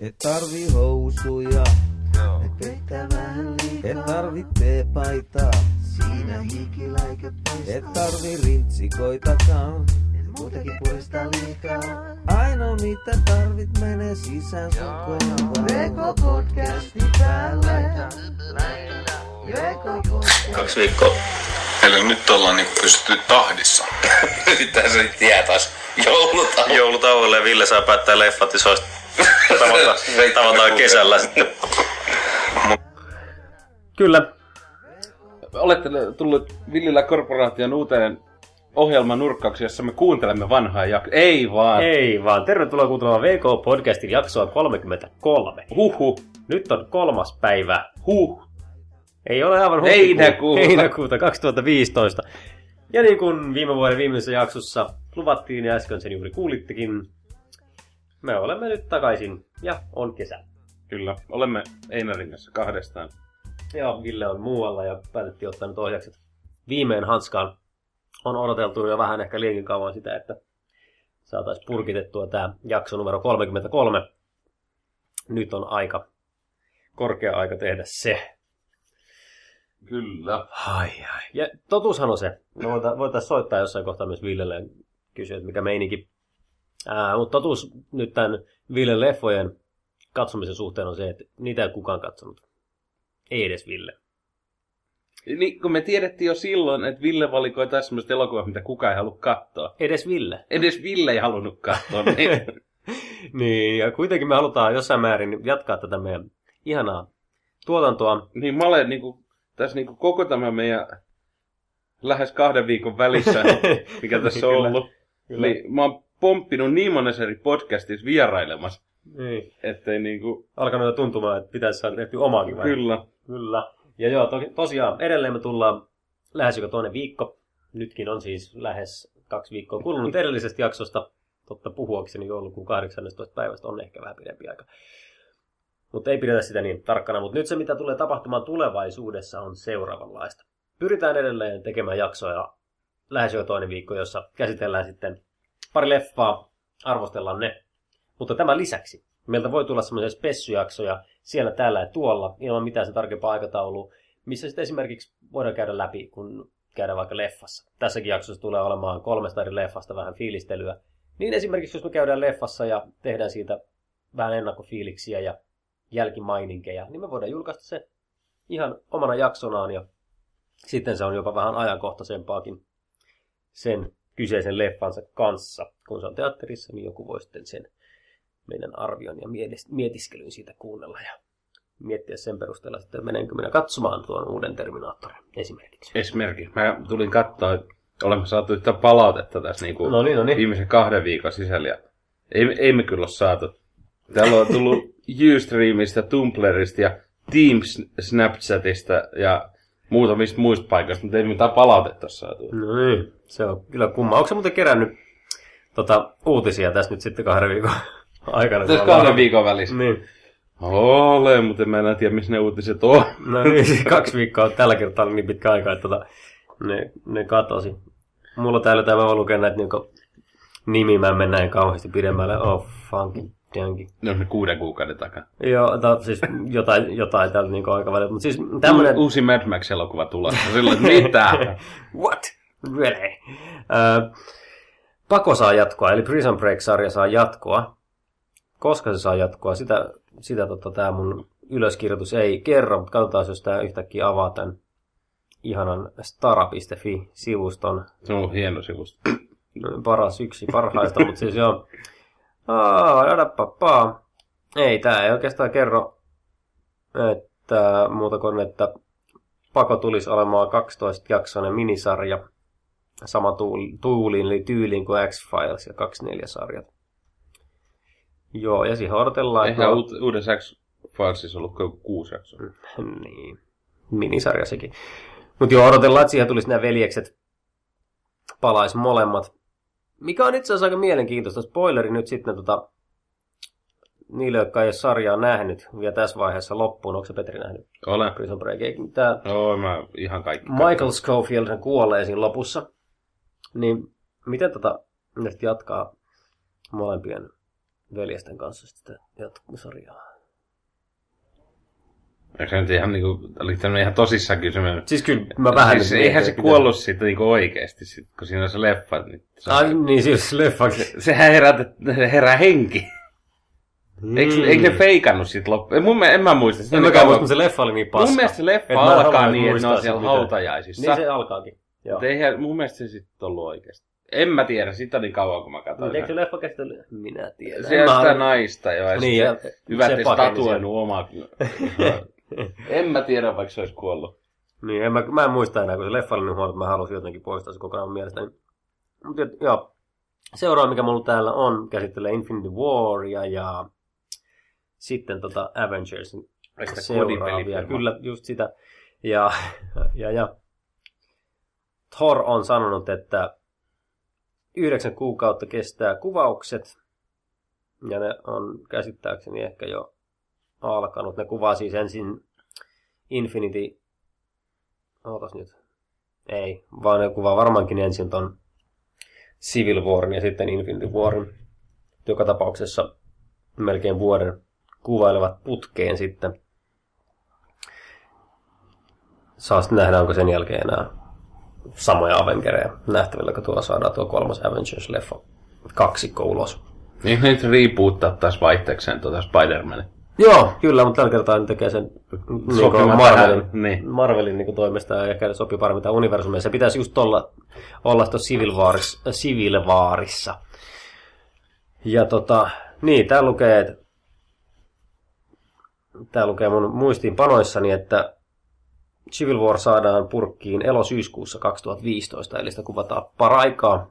Et tarvi housuja, Et vettä vähän liikaa. et tarvi teepaitaa, Siinä hiikiläikö paistaa. et tarvi rintsikoitakaan. Muutakin purista liikaa. Ainoa mitä tarvit menee sisään sun kohdalta. Veko podcasti päälle. Veko podcasti. Kaksi viikkoa. Eli nyt ollaan niin pystytty tahdissa. Pitää se tietäis. Joulutauolle. Joulutauolle ja Ville saa päättää leffat olisi tavataan, tavataan kesällä sitten. Kyllä. Olette tullut Villillä Korporaation uuteen ohjelman nurkkaukseen, jossa me kuuntelemme vanhaa jaksoa. Ei vaan. Ei vaan, tervetuloa kuuntelemaan VK-podcastin jaksoa 33. Huhu. Nyt on kolmas päivä. Huh. Ei ole aivan huhtikuuta. Heinäkuuta. Heinäkuuta 2015. Ja niin kuin viime vuoden viimeisessä jaksossa luvattiin ja äsken sen juuri kuulittekin, me olemme nyt takaisin ja on kesä. Kyllä, olemme Einarin kanssa kahdestaan. Ja Ville on muualla ja päätettiin ottaa nyt ohjakset viimein hanskaan. On odoteltu jo vähän ehkä liiankin kauan sitä, että saataisiin purkitettua tämä jakso numero 33. Nyt on aika, korkea aika tehdä se. Kyllä. Ai, ai. Ja totuushan on se. Me voita- voitaisiin soittaa jossain kohtaa myös Villelle ja kysyä, että mikä meininki. Ää, mutta totuus nyt tämän Villen leffojen katsomisen suhteen on se, että niitä ei kukaan katsonut. Ei edes Ville. Niin, kun me tiedettiin jo silloin, että Ville valikoi taas semmoista elokuvaa, mitä kukaan ei halua katsoa. Edes Ville. Edes Ville ei halunnut katsoa. Niin. niin, ja kuitenkin me halutaan jossain määrin jatkaa tätä meidän ihanaa tuotantoa. niin mä olen niin kuin, tässä niin kuin koko tämä meidän lähes kahden viikon välissä, mikä tässä on ollut, kyllä. niin mä oon pomppinut niin monessa eri podcastissa vierailemassa, Niin. ettei niin kuin, Alkanut jo tuntumaan, että pitäisi saada tehty omaakin vai? kyllä. Kyllä. Ja joo, to, tosiaan edelleen me tullaan lähes joka toinen viikko. Nytkin on siis lähes kaksi viikkoa kulunut edellisestä jaksosta. Totta puhuakseni joulukuun 18. päivästä on ehkä vähän pidempi aika. Mutta ei pidetä sitä niin tarkkana. Mutta nyt se, mitä tulee tapahtumaan tulevaisuudessa, on seuraavanlaista. Pyritään edelleen tekemään jaksoja lähes joka toinen viikko, jossa käsitellään sitten pari leffaa, arvostellaan ne. Mutta tämän lisäksi meiltä voi tulla semmoisia spessujaksoja siellä, täällä ja tuolla, ilman mitään sen tarkempaa aikataulua, missä sitten esimerkiksi voidaan käydä läpi, kun käydään vaikka leffassa. Tässäkin jaksossa tulee olemaan kolmesta eri leffasta vähän fiilistelyä. Niin esimerkiksi jos me käydään leffassa ja tehdään siitä vähän ennakkofiiliksiä ja jälkimaininkeja, niin me voidaan julkaista se ihan omana jaksonaan ja sitten se on jopa vähän ajankohtaisempaakin sen kyseisen leffansa kanssa. Kun se on teatterissa, niin joku voi sitten sen meidän arvion ja mietis- mietiskelyn siitä kuunnella ja miettiä sen perusteella sitten, menenkö minä katsomaan tuon uuden Terminaattorin esimerkiksi. Esimerkiksi. Mä tulin katsoa, olemme saatu yhtä palautetta tässä niin kuin No niin, no niin. viimeisen kahden viikon sisällä. Ja ei, ei me kyllä ole saatu. Täällä on tullut Ustreamista, Tumblrista ja Team Snapchatista ja muutamista muista paikoista, mutta ei mitään palautetta ole saatu. No niin, se on kyllä kumma. Onko se muuten kerännyt tota, uutisia tässä nyt sitten kahden viikon aikana? Tässä kahden viikon välissä. Niin. Ole, mutta en mä enää tiedä, missä ne uutiset on. No niin, siis kaksi viikkoa on tällä kertaa niin pitkä aika, että tota, ne, ne katosi. Mulla täällä tämä voi lukea näitä niinku nimiä, mä en mennä kauheasti pidemmälle. Oh, funky, Ne on ne kuuden kuukauden takana. Joo, ta, siis jotain, jotain täältä niinku aikavälillä. Mutta siis tämmönen... U- uusi Mad Max-elokuva tulossa. Silloin, mitä? What? Really? Ö, Pako saa jatkoa, eli Prison Break-sarja saa jatkoa. Koska se saa jatkoa, sitä, sitä tota, tämä mun ylöskirjoitus ei kerro, mutta katsotaan, jos tämä yhtäkkiä avaa tämän ihanan stara.fi-sivuston. Se on hieno sivusto. Paras yksi parhaista, mutta siis joo. Aa. Ei, tämä ei oikeastaan kerro, että muuta kuin, että Pako tulisi olemaan 12-jaksoinen minisarja. Sama tuul- tuuliin, eli tyyliin kuin X-Files ja 24-sarjat. Joo, ja siihen odotellaan... Eihän uut- uudessa X-Filesissa ollut kuin kuusi jaksoa. Niin, minisarja sekin. Mutta joo, odotellaan, että siihen tulisi nämä veljekset palais molemmat. Mikä on itse asiassa aika mielenkiintoista. Spoileri nyt sitten tota, niille, jotka ei ole sarjaa nähnyt vielä tässä vaiheessa loppuun. Onko se Petri nähnyt Olen. Prison Break? Tämä Joo, mä ihan kaikki. Michael Schofield kuolee siinä lopussa. Niin miten tota nyt jatkaa molempien veljesten kanssa sitä jatkusarjaa. Eikö se nyt ihan niinku, oli tämmöinen ihan tosissaan kysymys? Siis kyllä mä vähän... Siis nyt eihän se mietin, kuollut siitä niinku oikeesti, sit, kun siinä on se leffa. Niin se, Ai niin, siis leffa. sehän herää, se herää henki. Eikö, Mm. eikö ne feikannut sit loppuun? Mun, mielestä- en mä muista. Sitä En niin mäkään muista, mutta se leffa oli niin paska. Mun mielestä se leffa Et alkaa niin, että ne on siellä mitään. hautajaisissa. Niin se alkaakin. Joo. Eihän mun mielestä se sitten ollut oikeesti. En mä tiedä, sitä on niin kauan kun mä katsoin. Eikö se leffa käsitellä? Minä tiedän. Siellä En mä sitä naista jo. Ja Niin, ja niin, hyvä, se että pakeni tatuoinut omaa. en mä tiedä, vaikka se olisi kuollut. Niin, en mä, mä en muista enää, kun se leffa oli niin huono, että mä halusin jotenkin poistaa se kokonaan mielestäni. Mutta joo, seuraava, mikä mulla täällä on, käsittelee Infinity Waria ja sitten tota Avengersin seuraavia. Kyllä, just sitä. Ja, ja, ja Thor on sanonut, että yhdeksän kuukautta kestää kuvaukset, ja ne on käsittääkseni ehkä jo alkanut. Ne kuvaa siis ensin Infinity... Ootas nyt. Ei, vaan ne kuvaa varmaankin ensin ton Civil Warin ja sitten Infinity Warin. Joka tapauksessa melkein vuoden kuvailevat putkeen sitten. Saa sitten nähdä, onko sen jälkeen enää samoja Avengereja nähtävillä, kun tuolla saadaan tuo kolmas Avengers-leffa kaksikko ulos. Niin nyt reboottaa taas vaihteekseen tuota Spider-Manin. Joo, kyllä, mutta tällä kertaa ne tekee sen niin Sopimaan Marvelin, niin. Marvelin niin toimesta ja ehkä sopii paremmin tähän universumiin. Se pitäisi just olla, olla tuossa Civil, Wars, Civil Warissa. Ja tota, niin, tää lukee, että tää lukee mun muistiinpanoissani, että Civil War saadaan purkkiin elosyyskuussa 2015, eli sitä kuvataan paraikaa.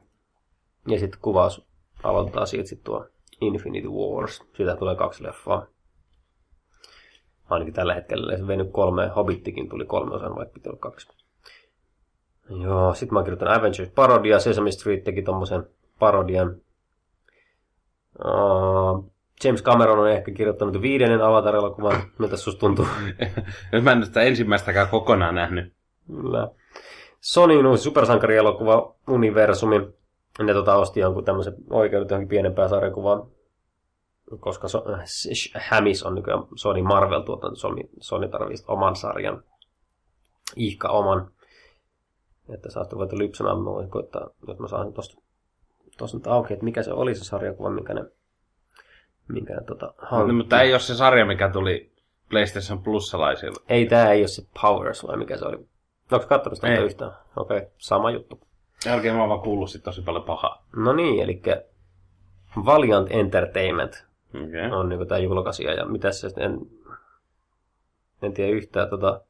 Ja sitten kuvaus aloitetaan siitä sitten tuo Infinity Wars. Siitä tulee kaksi leffaa. Ainakin tällä hetkellä se veny kolme, Hobbittikin tuli kolme osan, vaikka piti olla kaksi. Joo, sitten mä kirjoitan Avengers parodia, Sesame Street teki tommosen parodian. Uh, James Cameron on ehkä kirjoittanut viidennen Avatar-elokuvan, miltä susta tuntuu? Mä en sitä ensimmäistäkään kokonaan nähnyt. Kyllä. Sonyin uusi supersankarielokuva Universumi. Ne tota osti jonkun tämmöisen oikeudet johonkin pienempään sarjakuvaan. Koska so, äh, Sh- Hamis on nykyään Sony Marvel tuotanto. Sony, Sony tarvitsee oman sarjan. Ihka oman. Että saa ruveta lypsämään. Mä voin koittaa, jos mä saan tosta, tosta nyt auki, että mikä se oli se sarjakuva, minkä ne, minkä ne tota, No, hankki. mutta ei ole se sarja, mikä tuli PlayStation Plus-salaisilla. Ei, tää ei ole se Powers, vai mikä se oli? Onko katsonut sitä Ei. yhtään? Okei, okay, sama juttu. Jälkeen mä oon vaan kuullut sit tosi paljon pahaa. No niin, eli Valiant Entertainment Okay. on niin tämä julkaisija, ja mitä se en, en tiedä yhtään, tota,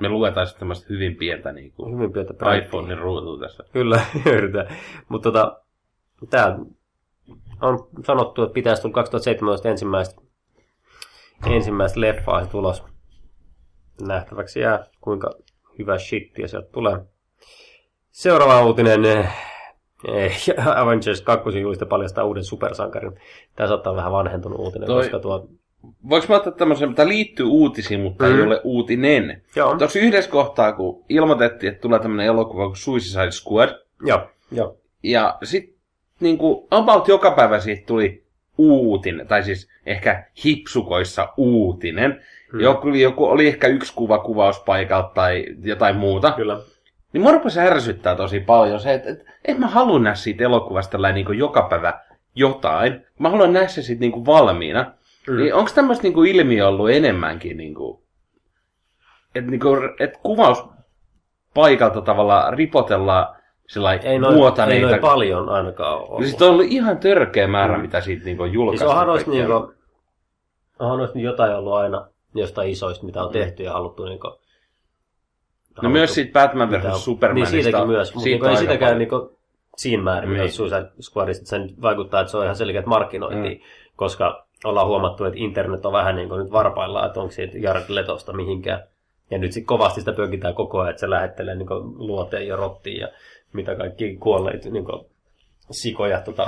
Me luetaan sitten tämmöistä hyvin pientä niin kuin hyvin pientä iPhonein ruutua tässä. Kyllä, yritetään. Mutta tota, tämä on sanottu, että pitäisi tulla 2017 ensimmäistä, ensimmäistä leffaa se tulos. Nähtäväksi jää, kuinka hyvä shittiä sieltä tulee. Seuraava uutinen. Avengers 2 julista paljastaa uuden supersankarin. Tämä saattaa olla vähän vanhentunut uutinen, Toi- koska tuo... Voinko mä ottaa tämmöisen, mitä liittyy uutisiin, mutta mm. ei Mhm. ole uutinen? Joo, yhdessä kohtaa, kun ilmoitettiin, että tulee tämmöinen elokuva kuin Suicide Squad, joo, joo. ja sitten niin kuin about joka päivä siitä tuli uutinen, tai siis ehkä hipsukoissa uutinen. Hmm. Joku, joku oli ehkä yksi kuva kuvauspaikalta tai jotain muuta. Kyllä. Niin mua rupesi ärsyttää tosi paljon se, että, että en mä halua nähdä siitä elokuvasta tällä niin kuin joka päivä jotain. Mä haluan nähdä se sitten niin kuin valmiina. Mm. Niin onko tämmöistä niin kuin ilmiö ollut enemmänkin, niin kuin, että, niin kuin, että kuvauspaikalta tavallaan ripotellaan sillä Ei noin, ei noin paljon ainakaan ole siis on ollut ihan törkeä määrä, mm. mitä siitä niin on julkaistu. Siis onhan noista, kaikkea. niinku, onhan noista jotain ollut aina jostain isoista, mitä on tehty ja haluttu niinku, No myös siitä Batman vs. Supermanista. Niin siitäkin myös, mutta siitä niinku, ei sitäkään paljon. niinku, siinä määrin, Niin. mitä Suicide Squadista, sen vaikuttaa, että se on ihan selkeät markkinointia, Mm. koska ollaan huomattu, että internet on vähän niin kuin nyt varpaillaan, että onko siitä Jared Letosta mihinkään. Ja nyt sitten kovasti sitä pönkitään koko ajan, että se lähettelee niin luoteen ja rottiin ja mitä kaikki kuolleita niin sikoja tota,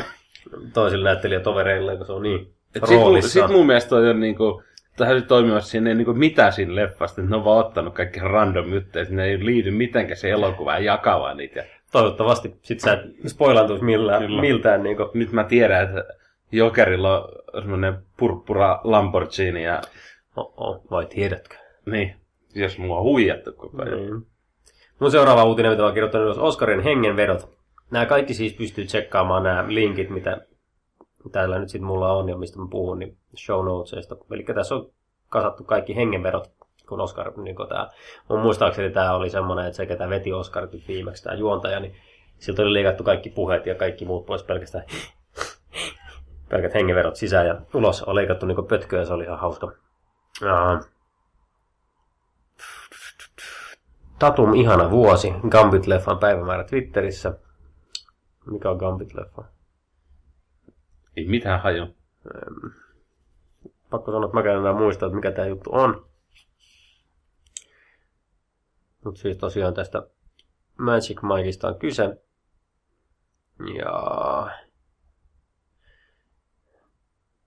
toisille näyttelijätovereille, kun se on niin Et sit, mun, mielestä on niinku, tähän toimimassa siinä ei niinku mitään siinä leffasta, että ne on vaan ottanut kaikki random juttuja, että ne ei liity mitenkään se elokuva ja jakaa vaan niitä Toivottavasti sit sä et spoilantuisi millään, Kyllä. miltään niin kuin, Nyt mä tiedän, että Jokerilla on semmoinen purppura Lamborghini ja oh, oh, vai tiedätkö? niin, jos mua on huijattu koko ajan. Mm. Mun seuraava uutinen, mitä mä oon kirjoittanut, olisi Oscarin hengenvedot. Nämä kaikki siis pystyy tsekkaamaan nämä linkit, mitä täällä nyt sitten mulla on ja mistä mä puhun, niin show notesista. Eli tässä on kasattu kaikki hengenvedot, kun Oscar, niin kun tää, mun muistaakseni tämä oli semmoinen, että se, ketä veti Oscarit nyt viimeksi, tämä juontaja, niin siltä oli liikattu kaikki puheet ja kaikki muut pois pelkästään pelkät hengenvedot sisään ja ulos on leikattu niin pötköä se oli ihan hauska. Ja... Tatum ihana vuosi, Gambit-leffan päivämäärä Twitterissä. Mikä on Gambit-leffa? Ei mitään haju. Pakko sanoa, että mä käyn enää muistaa, että mikä tämä juttu on. Mutta siis tosiaan tästä Magic Mikeista on kyse. Ja...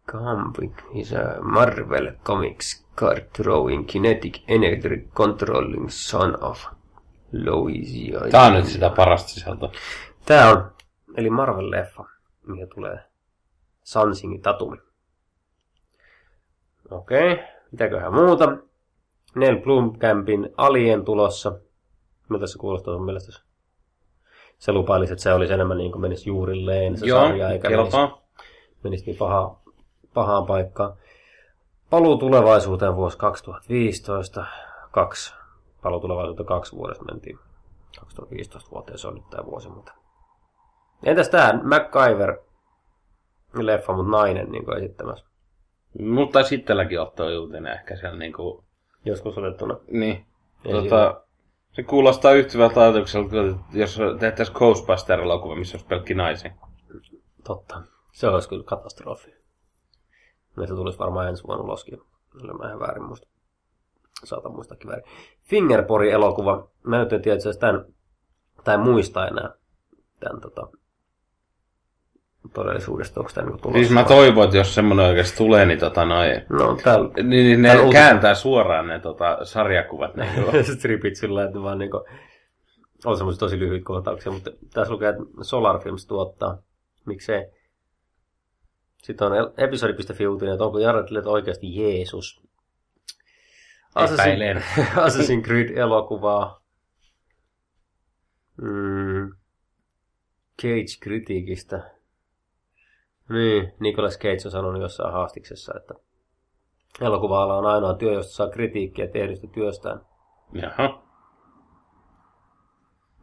Gambit is a Marvel Comics card throwing kinetic energy controlling son of Louisia. Tää on nyt sitä parasta sisältöä. Tää on, eli Marvel-leffa, mikä tulee Sansingin Tatumi. Okei, mitäköhän muuta. Neil Blomkampin Alien tulossa. Miltä se kuulostaa sun mielestä? Se lupailisi, että se olisi enemmän niin kuin menisi juurilleen se Joo, sarja, eikä menisi, kelpaa. menisi niin paha, pahaan paikkaan. Paluu tulevaisuuteen vuosi 2015. Kaksi. Paluu tulevaisuuteen kaksi vuodesta mentiin. 2015 vuoteen se on nyt tämä vuosi, mutta... Entäs tää MacGyver leffa, mutta nainen niin esittämässä? Mutta itselläkin ottaa uutinen ehkä siellä niinku... Joskus otettuna. Niin. Ei Tota, se kuulostaa yhtyvältä ajatukselta, jos tehtäisiin Ghostbuster-elokuva, missä olisi pelkki naisia. Totta. Se olisi kyllä katastrofi. Se tulisi varmaan ensi vuonna uloskin. Kyllä mä ihan väärin muista. Saatan muistakin väärin. Fingerpori-elokuva. Mä nyt en tiedä itse asiassa tämän, tai muista enää tämän tota, todellisuudesta, onko tämä niin tulossa. Siis mä toivon, että jos semmoinen oikeasti tulee, niin tota noin... No, täällä Niin, niin ne kääntää suoraan ne tota, sarjakuvat. Ne, stripit sillä, että vaan niinku, on semmoisia tosi lyhyitä kohtauksia, mutta tässä lukee, että Solar Films tuottaa. Miksei? Sitten on episodi.fi uutinen, että onko Jared oikeasti Jeesus. Epäilen. Assassin's Creed-elokuvaa. Mm. Cage-kritiikistä. Niin, Nicolas Cage on sanonut jossain haastiksessa, että elokuva-ala on ainoa työ, josta saa kritiikkiä tehdystä työstään. Jaha.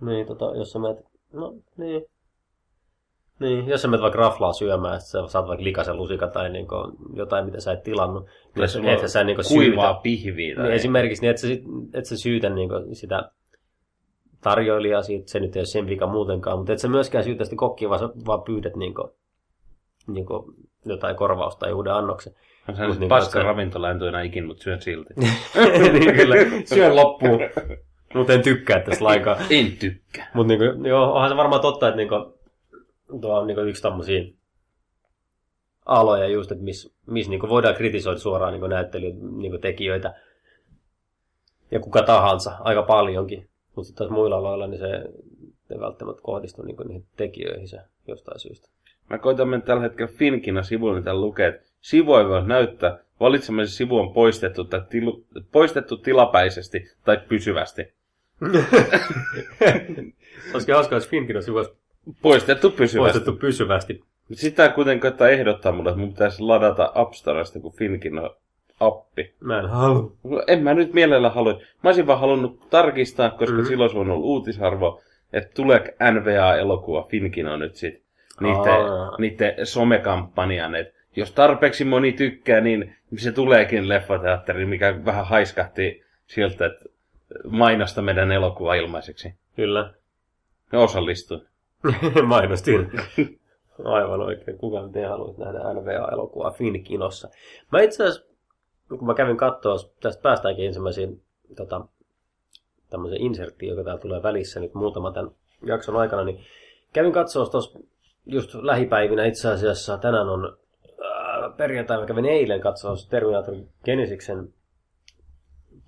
Niin, tota, jos sä menet, no niin. Niin, jos sä menet vaikka raflaa syömään, että sä saat vaikka likaisen lusikan tai niin jotain, mitä sä et tilannut, niin et, sulla et sä niin Kuivaa syytä, pihviä. Tai niin esimerkiksi niin, että sä, et sä syytä niin sitä tarjoilijaa siitä, se nyt ei ole sen vika muutenkaan, mutta et sä myöskään syytä sitä kokkia, vaan sä vaan pyydät niin kuin, niin kuin jotain korvausta tai uuden annoksen. On se niin, paska ravintola, en tuina ikin, mutta syön silti. niin kyllä, syön loppuun, mutta en tykkää tästä lainkaan. en tykkää. Mutta niinku, joo, onhan se varmaan totta, että niinku, tuo on niinku yksi tommosia aloja just, että missä mis niinku voidaan kritisoida suoraan niinku näyttelijöitä, niinku tekijöitä ja kuka tahansa, aika paljonkin. Mutta sitten taas muilla aloilla niin se ei välttämättä kohdistu niinku niihin tekijöihin se jostain syystä. Mä koitan mennä tällä hetkellä Finkina sivuille, niin täällä lukee, että sivu ei voi näyttää, valitsemasi sivu on poistettu, tai tilu, poistettu tilapäisesti tai pysyvästi. Olisikin hauskaa, jos Finkin sivu olisi Poistettu pysyvästi. poistettu pysyvästi. Sitä ei kuitenkaan ehdottaa mulle, että mun pitäisi ladata App Storesta, kun Finkin on appi. Mä en halua. En mä nyt mielellä halua. Mä olisin vaan halunnut tarkistaa, koska Mhm. mm-hmm. silloin se on ollut uutisarvo, että tuleeko NVA-elokuva Finkino nyt sit niiden, Aa. niiden somekampanjan, että jos tarpeeksi moni tykkää, niin se tuleekin leffateatteriin, mikä vähän haiskahti sieltä, että mainosta meidän elokuva ilmaiseksi. Kyllä. Ja osallistuin. Mainostin. Aivan oikein. Kuka nyt ei haluaisi nähdä NVA-elokuvaa Finkinossa. Mä itse asiassa, kun mä kävin katsoa, tästä päästäänkin ensimmäisiin tota, tämmöisen inserttiin, joka täällä tulee välissä nyt muutama tämän jakson aikana, niin kävin katsoa tuossa just lähipäivinä itse asiassa. Tänään on äh, perjantai, mä kävin eilen katsoa Terminator Genesiksen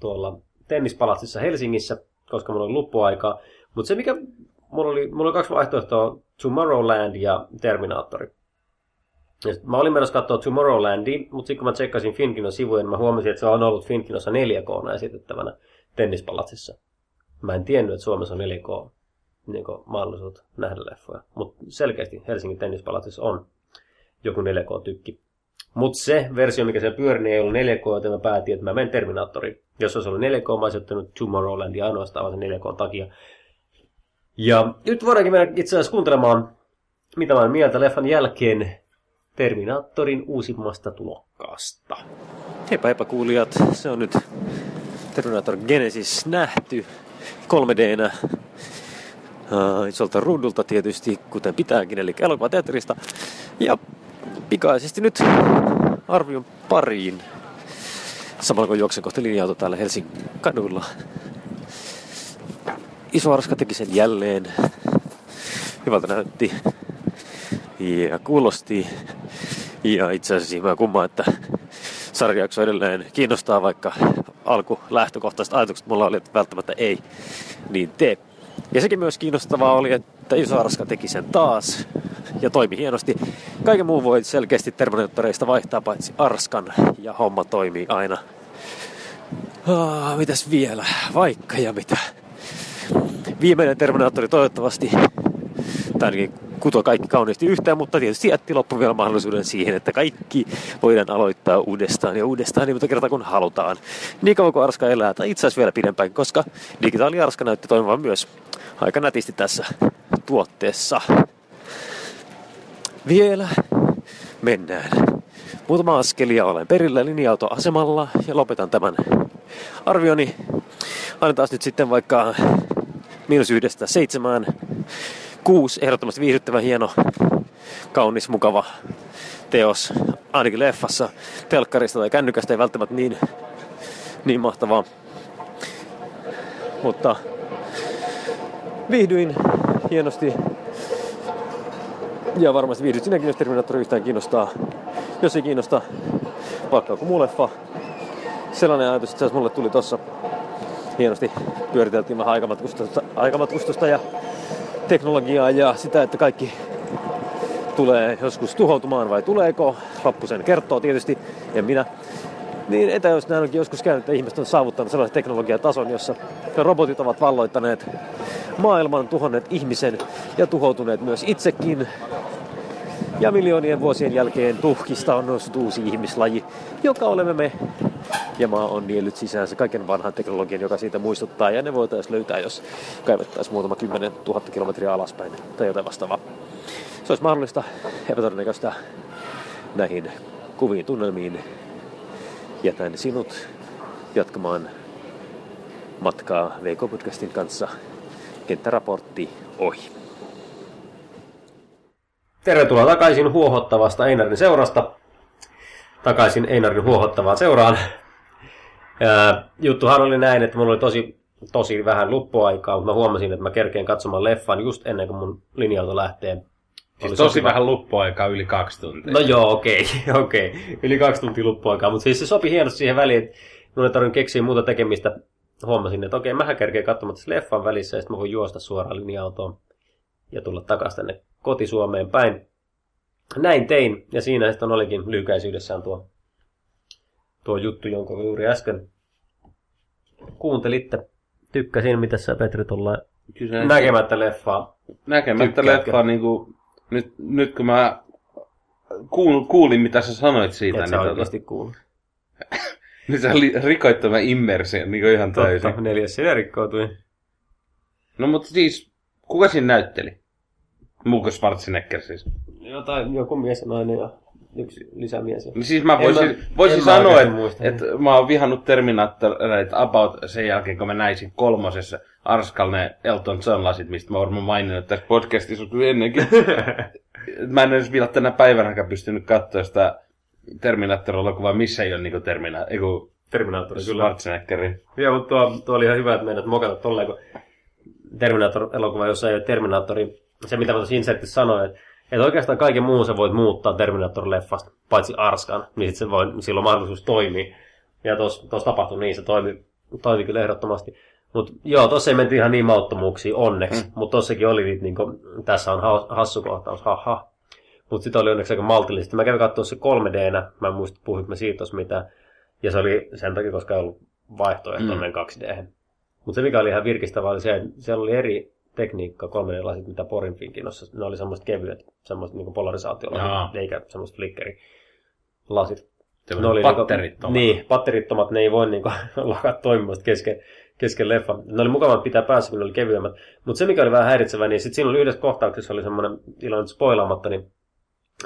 tuolla tennispalatsissa Helsingissä, koska mulla oli luppuaikaa. Mutta se, mikä mulla oli, mulla oli kaksi vaihtoehtoa, Tomorrowland ja Terminaattori. Ja mä olin menossa katsoa Tomorrowlandia, mutta sitten kun mä tsekkasin Finkinon sivuja, niin mä huomasin, että se on ollut Finkinossa 4K esitettävänä tennispalatsissa. Mä en tiennyt, että Suomessa on 4K niin mahdollisuus nähdä leffoja. Mutta selkeästi Helsingin tennispalatsissa on joku 4K-tykki. Mutta se versio, mikä se pyöri, niin ei ollut 4K, joten mä päätin, että mä menen Terminaattoriin. Jos olisi ollut 4K, mä olisin ottanut Tomorrowlandia ainoastaan sen 4K takia. Ja nyt voidaankin mennä itse asiassa kuuntelemaan, mitä mä mieltä leffan jälkeen Terminaattorin uusimmasta tulokkaasta. Heipä heipä kuulijat, se on nyt Terminator Genesis nähty 3Dnä uh, isolta ruudulta tietysti, kuten pitääkin, eli elokuvateatterista. Ja pikaisesti nyt arvion pariin. Samalla kun juoksen kohti linja täällä Helsingin kaduilla. Iso Arska teki sen jälleen. Hyvältä näytti ja kuulosti. Ja itse asiassa mä kummaa, että sarjakso edelleen kiinnostaa, vaikka alku lähtökohtaiset ajatukset mulla oli, että välttämättä ei niin tee. Ja sekin myös kiinnostavaa oli, että Iso Arska teki sen taas ja toimi hienosti. Kaiken muun voi selkeästi Terminaattoreista vaihtaa paitsi Arskan ja homma toimii aina. Ah, mitäs vielä? Vaikka ja mitä. Viimeinen Terminaattori toivottavasti, tai ainakin kutoa kaikki kauniisti yhteen, mutta tietysti jätti loppu vielä mahdollisuuden siihen, että kaikki voidaan aloittaa uudestaan ja uudestaan niin monta kertaa kun halutaan. Niin kauan kuin Arska elää, tai itse asiassa vielä pidempään, koska digitaali Arska näytti toimivan myös aika nätisti tässä tuotteessa. Vielä mennään. Muutama askel ja olen perillä linja-autoasemalla ja lopetan tämän arvioni. Annetaan nyt sitten vaikka miinus yhdestä seitsemään. Kuusi, ehdottomasti viihdyttävä, hieno, kaunis, mukava teos. Ainakin leffassa, telkkarista tai kännykästä ei välttämättä niin, niin mahtavaa. Mutta viihdyin hienosti. Ja varmasti viihdyt sinäkin, jos Terminator yhtään kiinnostaa. Jos ei kiinnosta, vaikka joku muu leffa. Sellainen ajatus itse mulle tuli tossa hienosti pyöriteltiin vähän aikamatkustusta, aikamatkustusta ja teknologiaa ja sitä, että kaikki tulee joskus tuhoutumaan vai tuleeko. Loppu sen kertoo tietysti, en minä. Niin etäys näin onkin joskus käynyt, että ihmiset on saavuttanut sellaisen teknologiatason, jossa robotit ovat valloittaneet maailman, tuhonneet ihmisen ja tuhoutuneet myös itsekin. Ja miljoonien vuosien jälkeen tuhkista on noussut uusi ihmislaji, joka olemme me. Ja maa on niellyt sisäänsä kaiken vanhan teknologian, joka siitä muistuttaa. Ja ne voitaisiin löytää, jos kaivettaisiin muutama kymmenen tuhatta kilometriä alaspäin tai jotain vastaavaa. Se olisi mahdollista epätodennäköistä näihin kuviin tunnelmiin. Jätän sinut jatkamaan matkaa VK-podcastin kanssa. Kenttäraportti ohi. Tervetuloa takaisin huohottavasta Einarin seurasta. Takaisin Einarin huohottavaan seuraan. Juttuhan oli näin, että mulla oli tosi, tosi vähän luppuaikaa, mutta mä huomasin, että mä kerkeen katsomaan leffan just ennen kuin mun linja-auto lähtee. Siis tosi sopiva. vähän luppuaikaa, yli kaksi tuntia. No joo, okei, okay, okei. Okay. Yli kaksi tuntia luppuaikaa, mutta siis se sopi hienosti siihen väliin, että mun ei tarvinnut keksiä muuta tekemistä. Huomasin, että okei, okay, mähän kerkeen katsomaan tässä leffan välissä ja sitten mä voin juosta suoraan linja-autoon ja tulla takaisin tänne kotisuomeen päin. Näin tein, ja siinä sitten olikin lyhykäisyydessään tuo, tuo juttu, jonka juuri äsken kuuntelitte. Tykkäsin, mitä sä Petri tuolla näkemättä leffaa. Näkemättä leffaa, niin kuin, nyt, nyt kun mä kuul, kuulin, mitä sä sanoit siitä. Et niin sä tota- oikeasti kuullut. nyt sä rikoit tämän immersion niin ihan täysin. Totta, neljäs sinä rikkoutui. No mutta siis, kuka siinä näytteli? Muuko Schwarzenegger siis? Jotain, joku mies ja nainen ja yksi lisämies. No siis mä voisin, mä, voisin sanoa, että, että mä oon vihannut Terminaattoreita about sen jälkeen, kun mä näisin kolmosessa Arskal ne Elton John lasit, mistä mä oon varmaan maininnut tässä podcastissa kyllä ennenkin. mä en edes vielä tänä päivänä pystynyt katsoa sitä Terminaattor-elokuvaa, missä ei ole niinku Termina, eiku, Terminaattori, kyllä. Schwarzeneggerin. Joo, mutta tuo, tuo oli ihan hyvä, että meidät mokata tolleen, kun Terminator-elokuva, jossa ei ole Terminaattori, se mitä mä tuossa insertissä sanoin, että että oikeastaan kaiken muun sä voit muuttaa Terminator-leffasta, paitsi Arskan, niin sit se voi, silloin mahdollisuus toimii. Ja tuossa tapahtui niin, se toimi, toimi kyllä ehdottomasti. Mut joo, tossa ei menty ihan niin mauttomuuksiin onneksi, mm. mutta tossakin oli niitä, niin kuin, tässä on hassu kohtaus, haha. Mutta sitten oli onneksi aika maltillisesti. Mä kävin katsoa se 3D-nä, mä en muista puhuit me siitä tuossa mitään. Ja se oli sen takia, koska ei ollut vaihtoehto mm. 2 d Mutta se mikä oli ihan virkistävää oli se, että siellä oli eri tekniikka 3D-lasit, mitä Porin Finkinossa. Ne oli semmoiset kevyet, semmoiset niin polarisaatiolasit, eikä semmoiset flickerilasit. Ne oli niinku- patterittomat. Niin, niin, patterittomat, ne ei voi niin lakata toimimasta kesken, kesken leffa. Ne oli mukavaa pitää päässä, kun ne oli kevyemmät. Mutta se, mikä oli vähän häiritsevää, niin sitten siinä oli yhdessä kohtauksessa oli semmoinen, ilman spoilaamatta, niin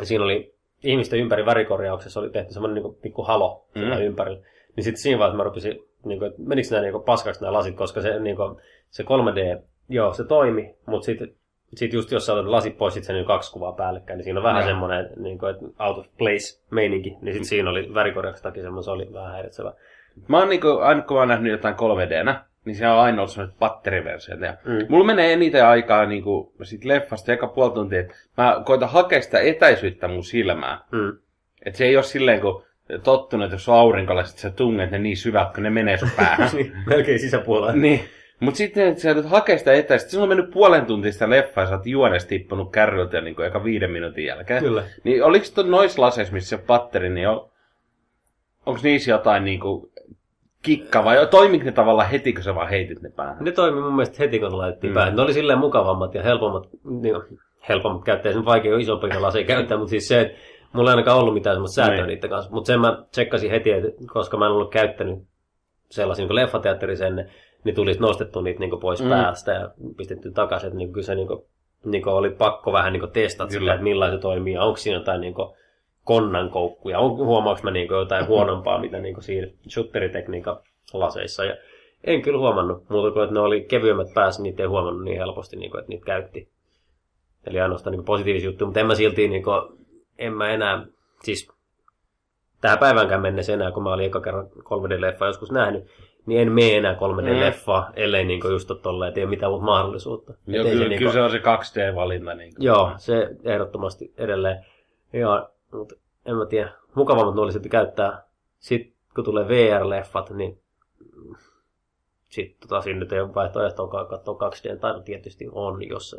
siinä oli ihmisten ympäri värikorjauksessa oli tehty semmoinen niin pikku halo mm. ympärillä. Niin sitten siinä vaiheessa mä rupesin, niin kuin, että menikö nämä niin paskaksi nämä lasit, koska se, niin kuin, se 3D, joo, se toimi, mutta sitten sitten just jos sä otat lasit pois, sitten se niin kaksi kuvaa päällekkäin, niin siinä on vähän no. semmoinen niin kuin, että out of place meininki, niin sitten siinä oli värikorjauksen takia semmoinen, se oli vähän häiritsevä. Mä oon niin kuin, aina kun mä oon nähnyt jotain 3D-nä, niin se on aina ollut semmoiset patteriversiot. Ja mm. Mulla menee eniten aikaa niin kuin, sit leffasta eka puoli tuntia, että mä koitan hakea sitä etäisyyttä mun silmään. Mm. Että se ei ole silleen, kun tottunut, että jos on aurinkolla, sit sä tunnet ne niin syvät, kun ne menee sun päähän. Niin, melkein sisäpuolella. niin. Mutta sitten, sä joudut hakea sitä etäistä, silloin on mennyt puolen tuntia sitä leffaa, ja sä oot juonesta tippunut kärryltä niin kuin eka viiden minuutin jälkeen. Kyllä. Niin oliko tuon noissa laseissa, missä se patteri, niin on, onko niissä jotain niin kuin kikka vai toimiko ne tavallaan heti, kun sä vaan heitit ne päähän? Ne toimi mun mielestä heti, kun laitettiin mm. päähän. Ne oli silleen mukavammat ja helpommat, niin, helpommat käyttää. Sen vaikea on isompia laseja käyttää, mutta siis se, että mulla ei ainakaan ollut mitään semmoista säätöä niin. niiden kanssa. Mutta sen mä tsekkasin heti, että koska mä en ollut käyttänyt sellaisia niin leffateatterisen, niin tulisi nostettu niitä niin pois mm. päästä ja pistetty takaisin. Että niin kyllä se niin kuin, niin kuin oli pakko vähän niin testata sillä, että millainen se toimii onko siinä jotain niin kuin, konnankoukkuja. On, huomaanko mä niin jotain huonompaa, mitä niin siinä shutteritekniikan laseissa. Ja en kyllä huomannut, muuta kuin että ne oli kevyemmät päässä, niitä ei huomannut niin helposti, niin kuin, että niitä käytti. Eli ainoastaan niin positiivisia juttuja, mutta en mä silti, niin kuin, en mä enää, siis tähän päivänkään mennessä enää, kun mä olin eka kerran 3D-leffa joskus nähnyt, niin en mene enää 3D-leffa, mm. ellei niin just ole tolleen, että ei ole mitään muuta mahdollisuutta. Joo, kyllä, se, niin kuin, kyllä se on se 2D-valinta. Niin kuin. Joo, se ehdottomasti edelleen. Ja mutta en mä tiedä, mukavammat ne olisi käyttää. Sitten kun tulee VR-leffat, niin sitten tota, siinä nyt ei ole vaihtoehtoa katsoa 2D, tai tietysti on, jos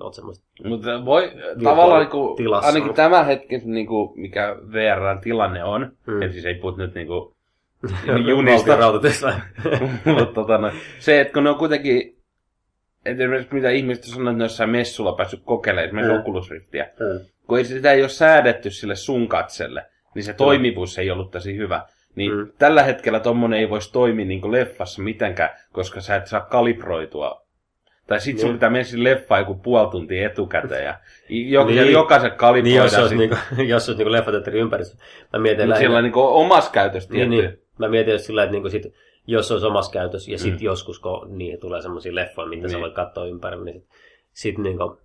olet semmoista... Mutta voi tavallaan, niin kuin, ainakin tämä hetki, niin kuin, mikä VR-tilanne on, mm. ja siis ei puhut nyt niin kuin, junista. Mutta tota, no, se, että kun ne on kuitenkin, että esimerkiksi mitä ihmiset sanoo, että ne jossain messulla päässyt kokeilemaan, esimerkiksi mm. Oculus Riftiä, mm kun ei sitä ei ole säädetty sille sun katselle, niin se toimivuus ei ollut tosi hyvä. Niin mm. tällä hetkellä tommonen ei voisi toimia niin kuin leffassa mitenkään, koska sä et saa kalibroitua. Tai sit sun niin. pitää mennä sinne leffaan joku puoli tuntia etukäteen ja jo, niin. jokaisen kalibroida. Niin, jos olisi, niinku, jos olisi niinku leffateatterin ympäristö. Mä mietin Mutta sillä on niinku omassa käytössä niin, niin. Mä mietin just sillä, että niinku sit, jos olisi omassa käytössä ja sitten mm. joskus, kun niin, tulee semmoisia leffoja, mitä niin. sä voit katsoa ympäri, niin sitten sit, niinku,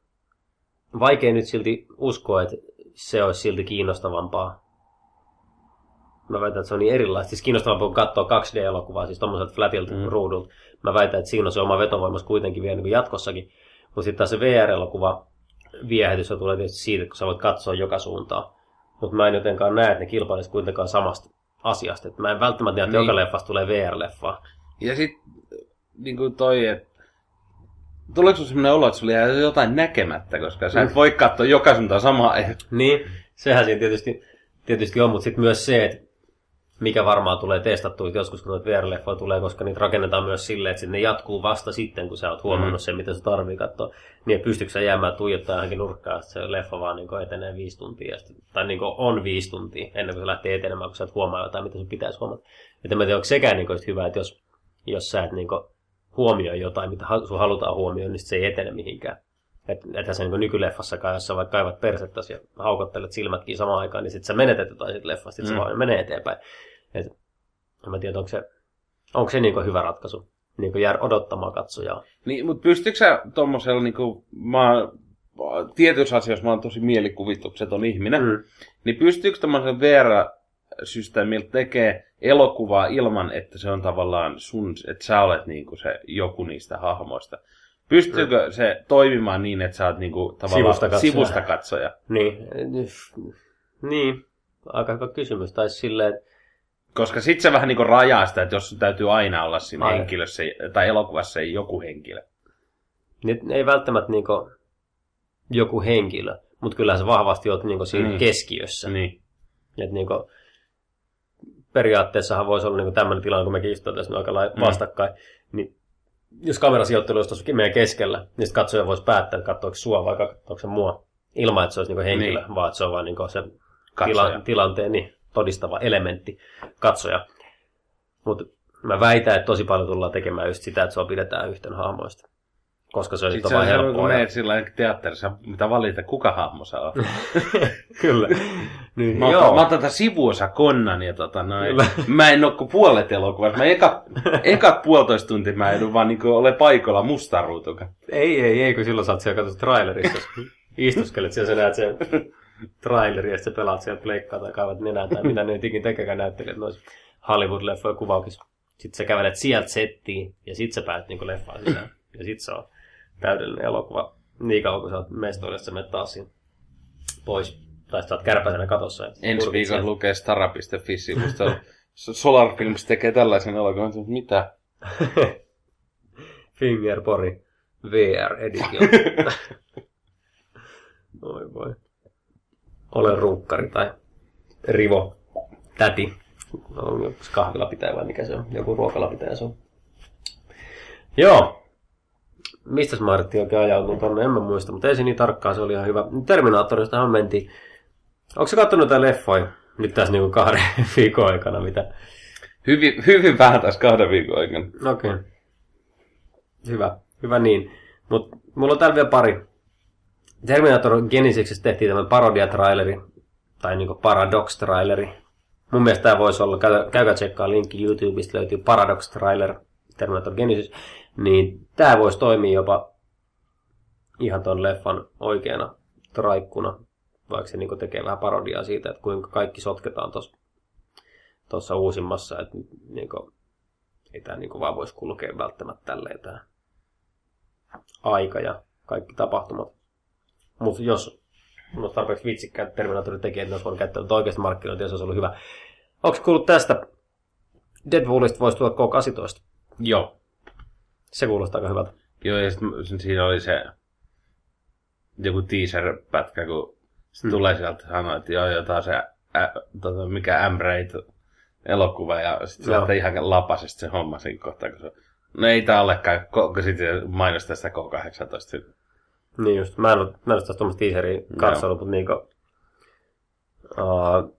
vaikea nyt silti uskoa, että se olisi silti kiinnostavampaa. Mä väitän, että se on niin erilaista. Siis kiinnostavampaa kuin katsoa 2D-elokuvaa, siis tommoiselta flatilta mm. ruudulta. Mä väitän, että siinä on se oma vetovoimas kuitenkin vielä niin jatkossakin. Mutta sitten taas se VR-elokuva viehätys on tulee tietysti siitä, kun sä voit katsoa joka suuntaan. Mutta mä en jotenkaan näe, että ne kilpailisi kuitenkaan samasta asiasta. Et mä en välttämättä näe, että niin. joka leffasta tulee VR-leffaa. Ja sitten niin kuin toi, että Tuleeko sinulle sellainen olo, että sulla jää jotain näkemättä, koska sä et voi katsoa joka suuntaan samaa Niin, sehän siinä tietysti, tietysti on, mutta sitten myös se, että mikä varmaan tulee testattua joskus, kun noita VR-leffoja tulee, koska niitä rakennetaan myös silleen, että ne jatkuu vasta sitten, kun sä oot huomannut mm. sen, mitä sä tarvii katsoa. Niin, että pystyykö sä jäämään tuijottaa johonkin nurkkaan, että se leffa vaan niin etenee viisi tuntia, sitten, tai niin on viisi tuntia, ennen kuin se lähtee etenemään, kun sä et huomaa jotain, mitä sun pitäisi huomata. Että mä tiedä, onko sekään niin hyvä, että jos, jos sä et niin huomioi jotain, mitä sun halutaan huomioida, niin se ei etene mihinkään. Että et se niin nykyleffassakaan, jos sä vaikka kaivat persettäsi ja haukottelet silmätkin samaan aikaan, niin sitten sä menetet jotain siitä leffasta, sitten mm. se vaan menee eteenpäin. Et, en mä tiedä, onko se, onko se niin hyvä ratkaisu niin jää odottamaan katsojaa. Niin, mutta pystytkö sä tuommoisella, niin kuin, mä tietyissä asioissa mä oon tosi mielikuvitukseton ihminen, mm. niin pystyykö tuommoisella VR systeemillä tekee elokuvaa ilman, että se on tavallaan sun, että sä olet niinku se joku niistä hahmoista. Pystyykö mm. se toimimaan niin, että sä oot niinku tavallaan sivusta katsoja? Sivusta katsoja? Niin. niin, aika hyvä kysymys. Tai silleen, Koska sit se vähän niinku rajaa sitä, että jos täytyy aina olla siinä Aivan. henkilössä tai elokuvassa joku henkilö. Nyt ei välttämättä niinku joku henkilö, mutta kyllähän sä vahvasti oot niinku siinä Niin. keskiössä. Niin. Et niinku, periaatteessahan voisi olla niinku tämmöinen tilanne, kun mekin istutaan tässä aika lailla Mm. vastakkain, niin jos kamerasijoittelu olisi tuossa meidän keskellä, niin sitten katsoja voisi päättää, että katsoako sua vai katsoako se mua. Ilman, että se olisi niinku henkilö, Niin. vaan että se on vain niinku se Katsoja. tila, tilanteen niin, todistava elementti, katsoja. Mutta mä väitän, että tosi paljon tullaan tekemään just sitä, että sua pidetään yhten hahmoista. Koska se on Sitten sitten vaan se on, kun helppoa. menet sillä teatterissa, mitä valita, kuka hahmo saa. Kyllä. niin, Mä joo. mä otan tätä sivuosa konnan ja tota noin. Kyllä. Mä en oo kuin puolet elokuvassa. Mä eka, eka puolitoista tuntia mä edun vaan niinku ole paikalla mustan ruutuka. Ei, ei, ei, kun silloin sä oot siellä katsossa trailerissa. Istuskelet siellä, sä näet sen traileri ja sitten sä pelaat siellä pleikkaa tai kaivat nenää tai mitä ne nyt ikin tekekään näyttelijät noissa Hollywood-leffojen kuvauksissa. Sitten sä kävelet sieltä settiin ja sit sä pääset niinku leffaan sisään. Ja sit se on täydellinen elokuva. Niin kauan kun sä oot mestoilla, sä menet taas siinä pois. Tai sä oot kärpäisenä katossa. Ensi viikolla sieltä. lukee stara.fi-sivusta. Solar Films tekee tällaisen elokuvan. Mitä? Fingerpori VR Edition. Oi voi. Olen runkkari tai rivo täti. Joku kahvila pitää vai mikä se on? Joku ruokala pitää se on. Joo. Mistäs Martti oikein ajautunut tonne? En mä muista, mutta ei se niin tarkkaan, se oli ihan hyvä. Terminaattoristahan mentiin. Onko se kattonut jotain leffoja? Nyt tässä niinku kahden viikon aikana, mitä? Hyvin, hyvin vähän taas kahden viikon aikana. Okei. Okay. Hyvä. Hyvä niin. Mutta mulla on täällä vielä pari. Terminator Genesiksessä tehtiin tämmöinen parodia-traileri, tai niinku Paradox-traileri. Mun mielestä tämä voisi olla, käy- käykää tsekkaa linkki YouTubesta, löytyy Paradox-trailer Terminator Genesis. Niin tämä voisi toimia jopa ihan ton leffan oikeana traikkuna, vaikka se niinku tekee vähän parodiaa siitä, että kuinka kaikki sotketaan tuossa uusimmassa, että niinku, ei tämä niinku vaan voisi kulkea välttämättä tälleen tämä aika ja kaikki tapahtumat. Mutta jos olisi tarpeeksi vitsikkäät Terminatorin tekijät, ne olisi voinut käyttää tätä oikeasta markkinointia, se olisi ollut hyvä. Onko kuullut tästä? Deadpoolista voisi tulla K18. Joo. Se kuulostaa aika hyvältä. Joo, ja sitten siinä oli se joku teaser-pätkä, kun se Mm. tulee sieltä sanoa, että joo, jotain se, ä, tota, mikä m elokuva, ja sitten sieltä ihan lapasesti se homma siinä kohtaa, kun se No ei tää olekaan, kun sitten mainostaa sitä K18. Niin just, mä en ole, mä en ole tuommoista teaseria katsonut, mutta niinku... Uh,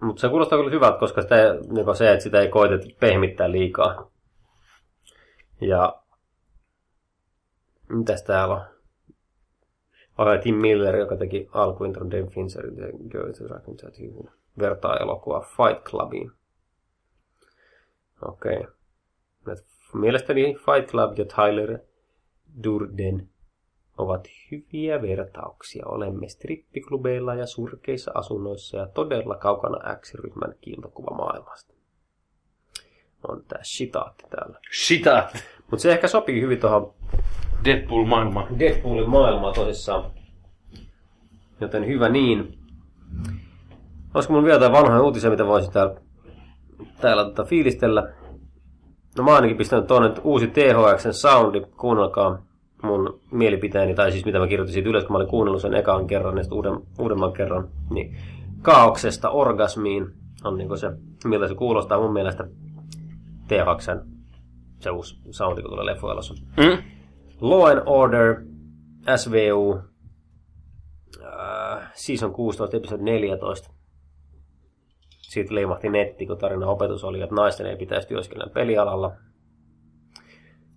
mutta se kuulostaa kyllä hyvältä, koska sitä, niinku se, että sitä ei koeteta pehmittää liikaa. Ja... Mitäs täällä on? Oli Tim Miller, joka teki alkuintron Dave Fincherin The Girls Who Rock Tattoo. Vertaa elokuvaa Fight Clubiin. Okei. Okay. Mielestäni Fight Club ja Tyler Durden ovat hyviä vertauksia. Olemme strippiklubeilla ja surkeissa asunnoissa ja todella kaukana X-ryhmän kiiltokuvamaailmasta. On tää shitaatti täällä. Shitat! Mutta se ehkä sopii hyvin tuohon Deadpool-maailma. Deadpoolin maailmaan tosissaan. Joten hyvä niin. Olisiko mun vielä jotain vanhoja uutisia, mitä voisin täällä, täällä tota fiilistellä? No mä ainakin pistänyt tuonne uusi THXn soundi. Kuunnelkaa mun mielipiteeni, tai siis mitä mä kirjoitin siitä ylös, kun mä olin kuunnellut sen ekan kerran ja sitten uuden, uudemman kerran. Niin kaauksesta orgasmiin on niinku se, miltä se kuulostaa mun mielestä THXn se uusi soundi, kun tulee leffoilossa. Mm? Law and Order, SVU, äh, Season 16, episode 14. Siitä leimahti netti, kun tarina opetus oli, että naisten ei pitäisi työskennellä pelialalla.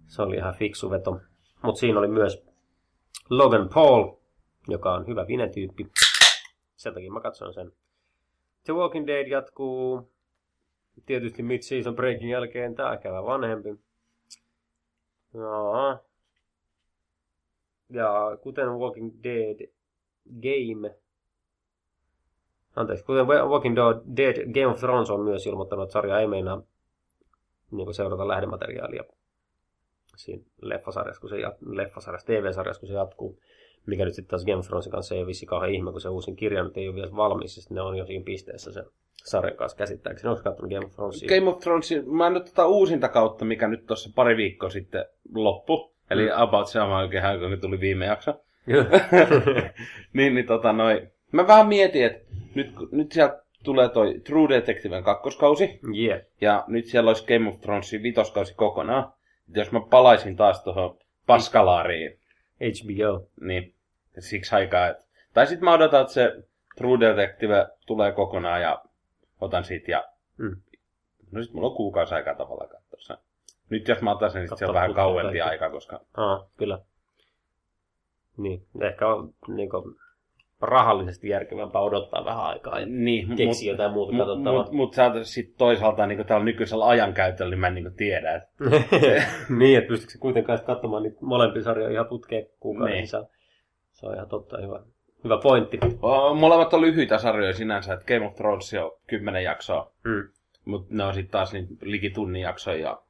Se oli ihan fiksu veto. Mutta siinä oli myös Logan Paul, joka on hyvä vinetyyppi. Sen takia mä katson sen. The Walking Dead jatkuu tietysti mid-season breakin jälkeen tää kävä vanhempi. Joo. Ja kuten Walking Dead Game, anteeksi, kuten Walking Dead Game of Thrones on myös ilmoittanut, että sarja ei meinaa niin seurata lähdemateriaalia siinä leffasarjassa, kun se, jat- leffasarjassa, TV-sarjassa, kun se jatkuu. Mikä nyt sitten taas Game of Thronesin kanssa ei ole vissi kauhean ihme, kun se uusin kirja nyt ei ole vielä valmis, ja ne on jo siinä pisteessä sen sarjan kanssa käsittääkseni. Onko katsonut Game of Thronesia? Game of Thrones, mä en nyt tota uusinta kautta, mikä nyt tuossa pari viikkoa sitten loppu. Eli mm. about sama oikein kun tuli viime jakso. niin, niin tota noi. Mä vähän mietin, että nyt, nyt sieltä tulee toi True Detectiven kakkoskausi. Yeah. Ja nyt siellä olisi Game of Thronesin vitoskausi kokonaan. Et jos mä palaisin taas tuohon paskalaariin. HBO. Niin, siksi aikaa. Et... Tai sitten mä odotan, että se True Detective tulee kokonaan ja otan siitä ja... Mm. No sit mulla on kuukausi aikaa tavallaan katsoa Nyt jos mä otan sen, niin se on vähän kauempi aika, koska... Aa, kyllä. Niin, ehkä on niin kuin, rahallisesti järkevämpää odottaa vähän aikaa ja niin, keksiä mut, jotain muuta katsottavaa. Mutta mut, mut sitten toisaalta niin tällä nykyisellä ajankäytöllä, niin mä en niin tiedä. Että... niin, että pystytkö kuitenkaan katsomaan niitä molempia sarjoja ihan putkeen kuukauden niin. Se on ihan totta hyvä, hyvä pointti. Molemmat on lyhyitä sarjoja sinänsä, että Game of Thrones on kymmenen jaksoa. Mm. Mutta ne on sitten taas niin liki tunnin jaksoja. Ja...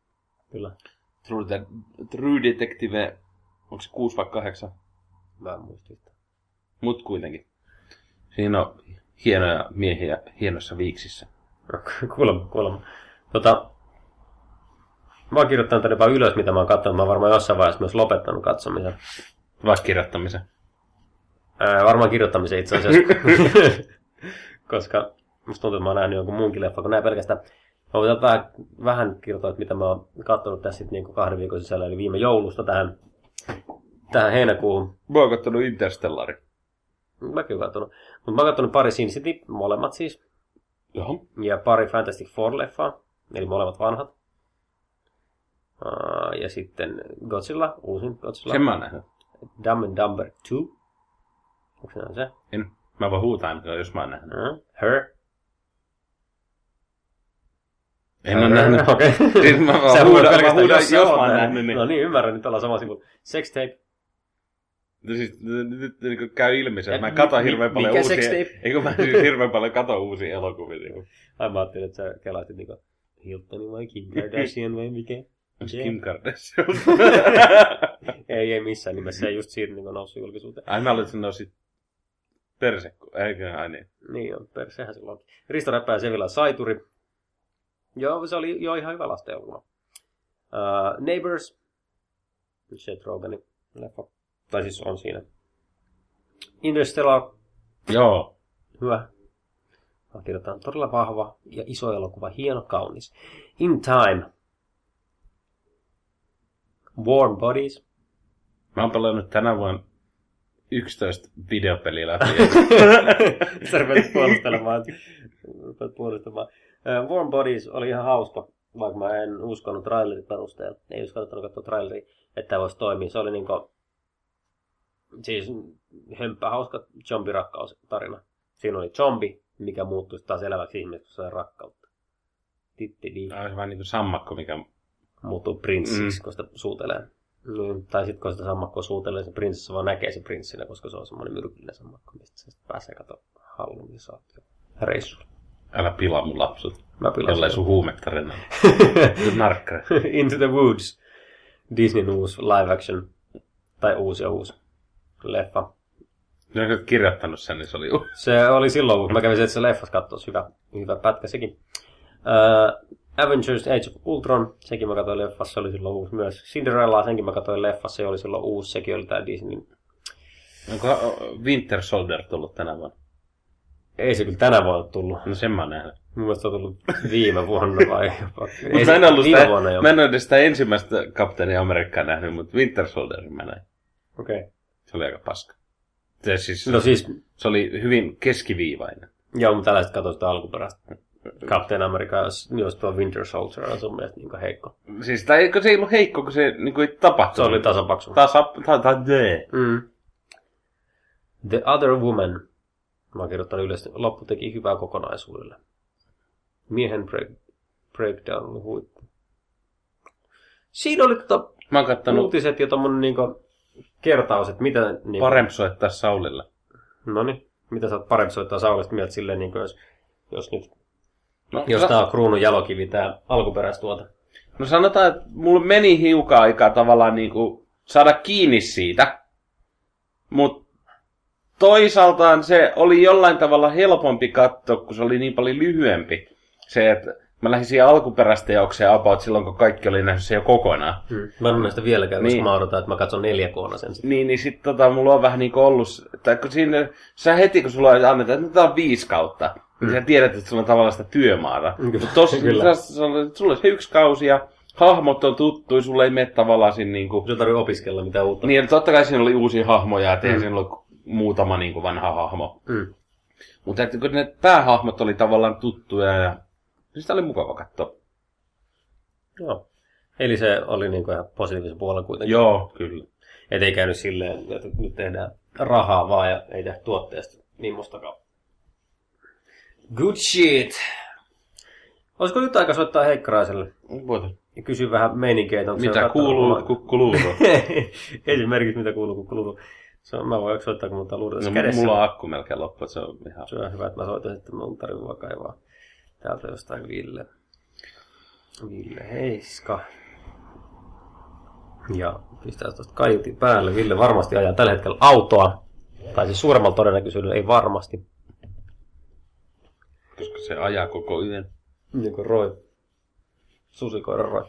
Kyllä. True, de- True Detective, onko se kuusi vai kahdeksan? Mä en muista. Mut kuitenkin. Siinä on hienoja miehiä hienossa viiksissä. kuulemma, kuulemma. Tota, mä oon kirjoittanut tänne vaan ylös, mitä mä oon katsonut. Mä oon varmaan jossain vaiheessa myös lopettanut katsomisen. Vai kirjoittamisen? Ää, varmaan kirjoittamisen itse asiassa. Koska musta tuntuu, että mä oon nähnyt jonkun muunkin leffa kuin näin pelkästään. Mä voin vähän, vähän kirjoittaa, että mitä mä oon katsonut tässä niin kahden viikon sisällä, eli viime joulusta tähän tähän heinäkuuhun. Mä oon kattonut Interstellari. Mäkin oon kattonut. Mutta mä oon kattonut pari Sin City, molemmat siis. Joo. Ja pari Fantastic Four-leffaa, eli molemmat vanhat. Uh, ja sitten Godzilla, uusin Godzilla. Sen mä oon nähnyt. Dumb and Dumber 2. Onko se se? En. Mä voin huutaa, jos mä oon nähnyt. Uh, her. En ole nähnyt. Okei. Okay. Siis mä vaan huudan, mä huudan, jos, jos mä oon nähnyt. Niin. No niin, ymmärrän, nyt ollaan sama sivulla. Sex tape. No siis nyt niin käy ilmi se, että mä katon hirveän paljon uusia... Eikö mä siis hirveän paljon katon uusia elokuvia. Niin Ai mä ajattelin, että sä kelaisit niinku Hilton vai Kim Kardashian vai mikä? Kim Kardashian. ei, ei missään nimessä. Ei just siitä niin noussut julkisuuteen. Ai mä olin, että se nousi persekku. Eikö, ai niin. Niin on, persehän se onkin. Risto Räppää Sevilla Saituri. Joo, se oli jo ihan hyvä lasten elokuva. Uh, Neighbors. Seth Rogenin leffa. Tai siis on siinä. Interstellar. Joo. Hyvä. Mä kirjoitan todella vahva ja iso elokuva. Hieno, kaunis. In Time. Warm Bodies. Mä oon pelannut tänä vuonna 11 videopeliä läpi. Sä rupeat puolustelemaan. Rupeat puolustamaan. Uh, Warm Bodies oli ihan hauska, vaikka mä en uskonut trailerin perusteella. Ei uskonut katsoa traileria, että tämä voisi toimia. Se oli niinku siis hömppä hauska zombirakkaustarina. Siinä oli zombi, mikä muuttuisi taas eläväksi ihmiseksi, kun sai rakkautta. Tittidi. Tämä on vähän niin kuin sammakko, mikä... Muuttuu prinssiksi, mm. kun sitä suutelee. Mm, tai sitten kun sitä sammakkoa suutelee, se prinsessa vaan näkee se prinssinä, koska se on semmoinen myrkyllinen sammakko, mistä se sitten pääsee kato hallun ja saat reissulla. Älä pilaa mun lapsut. Mä pilaan Jollei sun huumetta Narkkare. Into the Woods. Disneyn uusi live action. Tai uusi ja uusi leffa. Jos olet kirjoittanut sen, niin se oli uusi. Se oli silloin, kun mä kävin se leffas katsoa. Hyvä, hyvä pätkä sekin. Uh, Avengers Age of Ultron, sekin mä katsoin leffassa, se oli silloin uusi myös. Cinderella, senkin mä katsoin leffassa, se oli silloin uusi, sekin oli tää Disney. Onko Winter Soldier tullut tänä vuonna? Ei se kyllä tänä vuonna tullut. No sen mä nähnyt. Mun mielestä se on tullut viime vuonna vai jopa. Ei, mä, en ollut sitä, vuonna mä en ole sitä ensimmäistä Kapteeni Amerikkaa nähnyt, mutta Winter Soldierin mä näin. Okei. Okay. Se oli aika paska. Se, siis, no siis... se oli hyvin keskiviivainen. Joo, mutta tällaiset katsoin sitä alkuperäistä. Captain America, jos tuo Winter Soldier on sun mielestä niin heikko. Siis tai eikö se ei ollut heikko, kun se niin kuin ei tapahtunut. Se oli tasapaksu. Tasa, ta, ta, de. Mm. The Other Woman. Mä oon kirjoittanut ylös. Loppu teki hyvää kokonaisuudelle. Miehen break, breakdown oli huippu. Siinä oli tota Mä oon kattanut... uutiset ja tommonen niinku kertaus, että mitä... Niin... Parempi soittaa Saulille. No niin, mitä sä oot parempi soittaa Saulista mieltä silleen, niin jos, jos nyt... No, jos tää on kruunun jalokivi, tää alkuperäistuote. No sanotaan, että mulla meni hiukan aikaa tavallaan niin kuin saada kiinni siitä. Mutta toisaaltaan se oli jollain tavalla helpompi katsoa, kun se oli niin paljon lyhyempi. Se, että mä lähdin siihen alkuperäisteokseen about silloin, kun kaikki oli nähnyt se jo kokonaan. Hmm. Mä en ole näistä vieläkään, koska Niin. mä odotan, että mä katson neljä koona sen sitten. Niin, niin sit tota, mulla on vähän niin kuin ollut, tai kun siinä, sä heti kun sulla annetaan, että tää on viisi kautta, niin sä tiedät, että sulla on tavallaan sitä työmaata. Kyllä. Mutta tossa, Kyllä. tässä, sulla on se yksi kausi ja hahmot on tuttu, sulla ei mene tavallaan siinä niinku... Sun tarvii opiskella mitään uutta. Niin, totta kai siinä oli uusia hahmoja, että mm. Mm. siinä oli muutama niinku vanha hahmo. Mm. Mutta että kun ne päähahmot oli tavallaan tuttuja ja sitä oli mukava katsoa. Joo. Eli se oli niin kuin ihan positiivisen puolella kuitenkin. Joo, kyllä. Et ei käynyt silleen, että nyt tehdään rahaa vaan ja ei tehdä tuotteesta niin mustakaan. Good shit. Olisiko nyt aika soittaa Heikkaraiselle Voitais. ja kysyä vähän se Mitä kuuluu, oma- kukkuluuro? Esimerkiksi mitä kuuluu, kun kuuluu. Se on, mä voin soittaa, kun luuta tässä No, kädessä. mulla on akku melkein loppu, se on ihan... Se on hyvä, että mä soitan sitten, mun tarvii vaan kaivaa täältä jostain Ville. Ville Heiska. Ja pistää tuosta kaiutin päälle. Ville varmasti ajaa tällä hetkellä autoa. Tai siis suuremmalla todennäköisyydellä ei varmasti. Koska se ajaa koko yön. Niin kuin Roy. Susikoira Roy.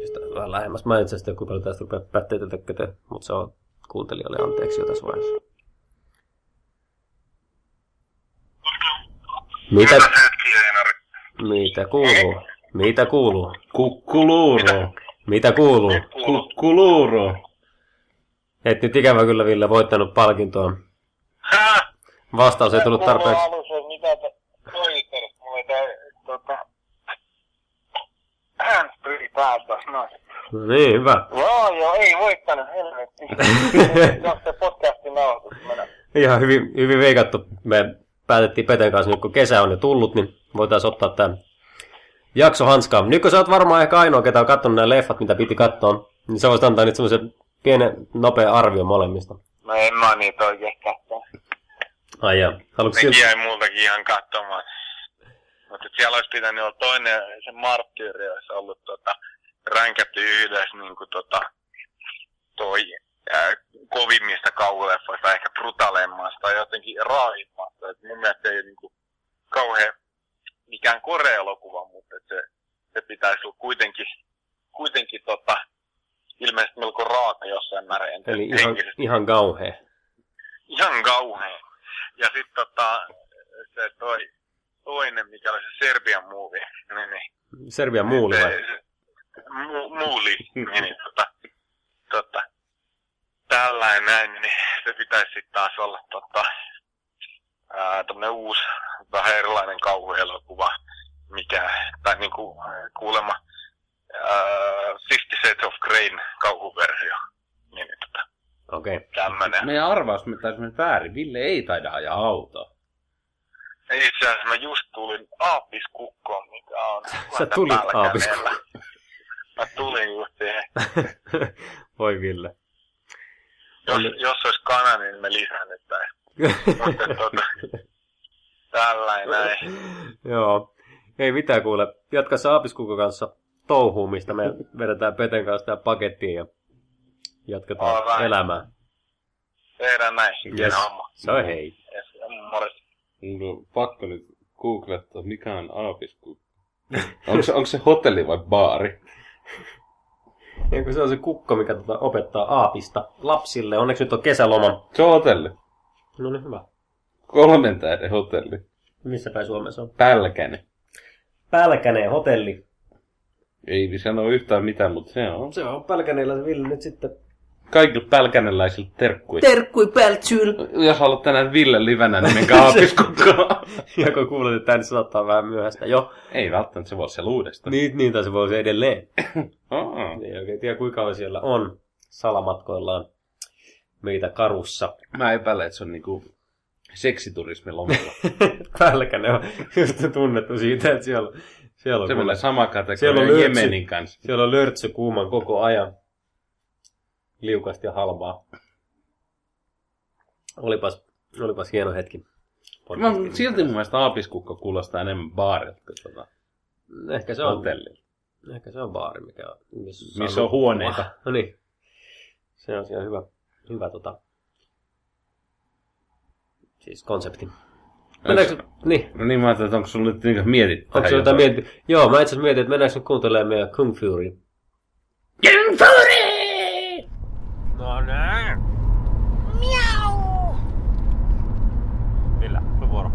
Pistää vähän lähemmäs. Mä en itse asiassa kuinka paljon tästä rupeaa pätteitä tökkötä, mutta se on kuuntelijalle anteeksi jo tässä vaiheessa. Mitä, mitä kuuluu? Mitä kuuluu? Kukkuluuro. Mitä kuuluu? Kukkuluuro. Et nyt ikävä kyllä Ville voittanut palkintoa. Vastaus ei tullut tarpeeksi. alussa, mitä te toitte, mulla ei tää, tota, handsfree päältä, no. No niin, hyvä. Joo, joo, ei voittanut, helvetti. Jos se podcastin nauhoitus menee. Ihan hyvin, hyvin veikattu. Me päätettiin Peten kanssa, nyt kun kesä on jo tullut, niin voitaisiin ottaa tämä jakso hanskaan. Nyt kun sä oot varmaan ehkä ainoa, ketä on katsonut nämä leffat, mitä piti katsoa, niin sä voisit antaa nyt semmoisen pienen, nopea arvio molemmista. No en mä niitä oikein katsoa. Ai jaa. Haluatko Nekin jäi multakin ihan katsomaan. Mutta siellä olisi pitänyt olla toinen, se marttyyri olisi ollut tota, ränkätty yhdessä niin kuin tota, toi ää, kovimmista kauhuleffoista, ehkä brutaleimmasta tai jotenkin raahimmasta. Et mun mielestä ei ole niin kuin, kauhean mikään korea-elokuva, mutta se, se pitäisi olla kuitenkin, kuitenkin tota, ilmeisesti melko raaka jossain määrin. Eli ihan, ihan kauhea. ihan kauhea. Ja sitten tota, se toi toinen, mikä oli se Serbian movie, niin, niin Serbian muuli vai? mu, muuli, niin, niin tota, tota, tällainen näin, niin se pitäisi sitten taas olla tota, ää, uusi, vähän erilainen kauhuelokuva, mikä, tai niinku kuulemma ää, Fifty Shades of Grayn kauhuversio. Niin, niin tota, Okei. Okay. tämmönen. Meidän arvaus me taisi mennä väärin. Ville ei taida ajaa autoa. Itse asiassa mä just tulin aapiskukkoon, mikä on... Sä tulit. Aapiskukkoon. Mä tulin just siihen. Voi Ville. Jos, Oli- jos olisi kana, niin me lisännettäin. Mutta tota, tällainen näin. Joo. Ei mitään kuule. Jatka sä Aapiskukon kanssa touhuun, mistä me vedetään Peten kanssa tää pakettiin ja jatketaan elämää. Tehdään näin. Yes. Se on hei. Yes. Morjens. Mun on pakko nyt googlettaa, mikä on aapiskukko. onko, se, onko se hotelli vai baari? Eikö se on se kukko, mikä tota opettaa aapista lapsille. Onneksi nyt on kesäloma. Se on hotelli. No niin, hyvä. Kolmen tähden hotelli. Missä päin Suomessa on? Pälkäne. Pälkäneen hotelli. Ei sano yhtään mitään, mutta se on. Se on Pälkäneellä se Ville nyt sitten. Kaikille pälkäneläisille terkkuja. Terkkui Pältsyl! Jos haluat tänään Ville livenä, niin menkää aapiskukkoon. Ja kun kuulet, että ääni saattaa vähän myöhäistä. Jo, Ei välttämättä, se voi siellä uudestaan. niin, niin tai se voisi edelleen. Aa. Ei oikein tiedä, kuinka kauan siellä on salamatkoillaan meitä karussa. Mä epäilen, että se on niinku seksiturismi lomalla. Pälkäne on just tunnettu siitä, että siellä, siellä on, Se kuule- sama Siellä on kategoria löytsy. Jemenin kanssa. siellä on lörtsy kuuman koko ajan. Liukasta ja halvaa. Olipas, olipas hieno hetki. Mä, silti mun mielestä aapiskukko kuulostaa enemmän baarilta kuin tuota Ehkä se on, hotelli. ehkä se on baari, mikä on, missä, Missä on huoneita. No niin. Se on siellä hyvä, hyvä tota, Siis konsepti. Mennäänkö, niin. No niin, mä ajattelin, että onko sulla nyt niinku mietitty Onko se jotain mietitty? Joo, mä itse asiassa mietin, että mennäänkö nyt kuuntelemaan meidän Kung Fury. Kung Fury! No näin. Miau! Millä? Sun vuoro.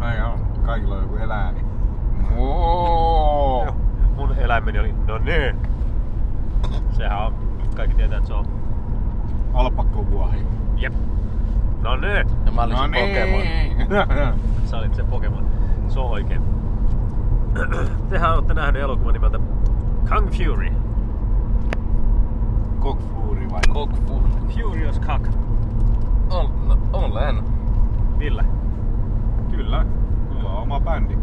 Ai joo, kaikilla on joku eläin. Mun eläimeni oli, no niin. Sehän on, kaikki tietää, että se on, Alpakkovuohi. jep. No niin. Ja mä olin No se Pokemon. niin. Sä olit se Pokemon. Se on oikein. Tehän olette nähneet elokuvan nimeltä Kung Fury. Kokfuuri vai? Kokfu. Furious Cock. On, no, olen. Ville. Kyllä. Mulla on oma bändi.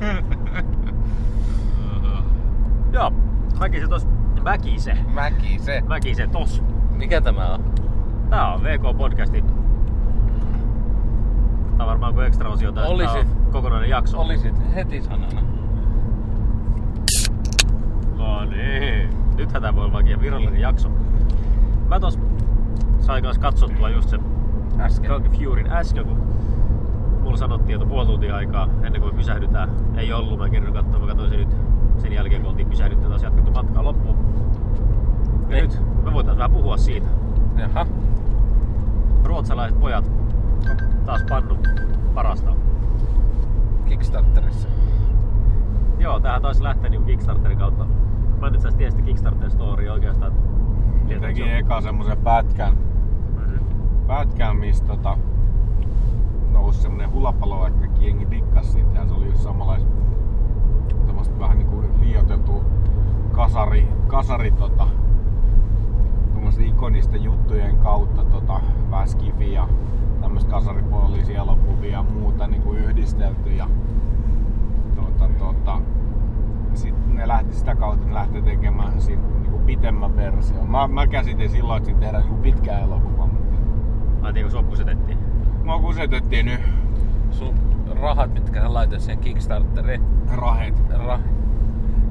Joo. Väkise tos. Väkise. Mäki se. Väkise tos. Mikä tämä on? Tää on VK-podcasti. Tää on varmaan kuin ekstra osio tai on kokonainen jakso. Olisit heti sanana. No niin. Nythän tää voi olla vaikka virallinen jakso. Mä tos sain kanssa katsottua just sen Äsken. Furyn äsken, kun mulla sanottiin, että puoli tuntia aikaa ennen kuin pysähdytään. Ei ollut, mä kerran katsoin, mä katsoin sen nyt sen jälkeen, kun oltiin pysähdytty taas jatkettu matkaa loppuun. Ja Niin. nyt me voitais vähän puhua siitä. Jaha. Ruotsalaiset pojat taas pannu parasta. Kickstarterissa. Joo, tämähän taisi lähteä niin Kickstarterin kautta. Mä en itse asiassa tiedä sitä Kickstarter story oikeastaan. Tietääkö teki se eka semmosen pätkän, Mhm. pätkän missä tota, nousi semmonen hulapalo, että kaikki jengi dikkas siitä ja se oli just samanlais tämmöstä vähän niinku liioteltu kasari, kasari tota, ikonisten juttujen kautta tota, vähän skifi ja tämmöistä kasaripuolisia elokuvia ja muuta niinku yhdistelty ja tota, tota, sitten ne lähti lähti tekemään siitä niinku pitemmän version. Mä, mä käsitin silloin, että siitä tehdään niinku pitkä elokuva. kun sua kusetettiin. Mua kusetettiin nyt Sun rahat, mitkä sä laitat siihen Kickstarteriin, rahet. ra,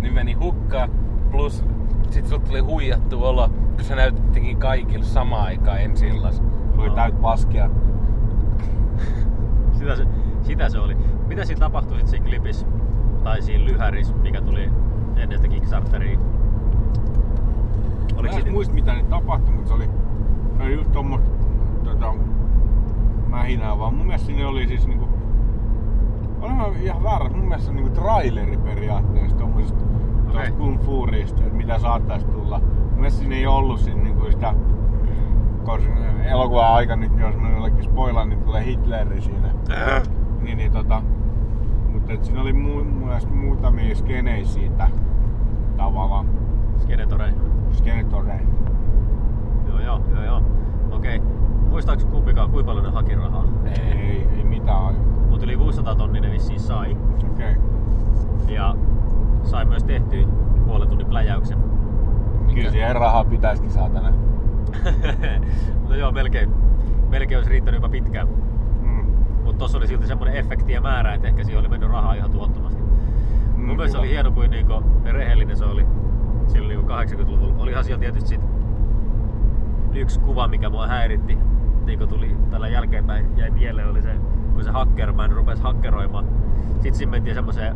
niin meni hukkaan. Plus sit sut tuli huijattu olo, kun sä näytettikin kaikille samaan aikaan ensi illassa. Se oli täyt paskia. Sitä se, sitä se oli. Mitä siinä tapahtui sit siinä klipissä? Tai siinä lyhärissä, mikä tuli ennen sitä Kickstarteria? Mä Oliko en siitä... muista mitä nyt tapahtui, mutta se oli, se oli just tommoista tota, mähinää vaan. Mun mielestä siinä oli siis niinku... Olen mä ihan väärä, mun mielestä niinku traileri periaatteessa tommosesta Okei. okay. kung fuurista, että mitä saattaisi tulla. Mun mielestä siinä ei ollut siinä niinku sitä koska elokuvan aika nyt, jos mä jollekin spoilaan, niin tulee Hitleri siinä. Niin, niin tota, et siinä oli mu- mielestä muutamia skenejä siitä tavallaan. Skenetore. Skenetoreja. Joo, joo, joo, joo. Okei. Muistaaks kumpikaan, kuinka paljon ne haki rahaa? Ei, ei mitään aivan. Mut yli 600 tonnia ne vissiin sai. Okei. Okay. Ja sai myös tehtyä puolen tunnin pläjäyksen. Kyllä siihen rahaa pitäisikin saatana. no joo, melkein. Melkein olisi riittänyt jopa pitkään. Tossa oli silti semmoinen efekti ja määrä, että ehkä siihen oli mennyt rahaa ihan tuottomasti. Mm, Mun mielestä oli hieno kuin niinku rehellinen se oli silloin niinku 80-luvulla. Olihan siellä tietysti sit yksi kuva, mikä mua häiritti, niinku tuli tällä jälkeenpäin jäi mieleen, oli se, kun se Hackerman rupesi hakkeroimaan. Sitten siinä mentiin semmoiseen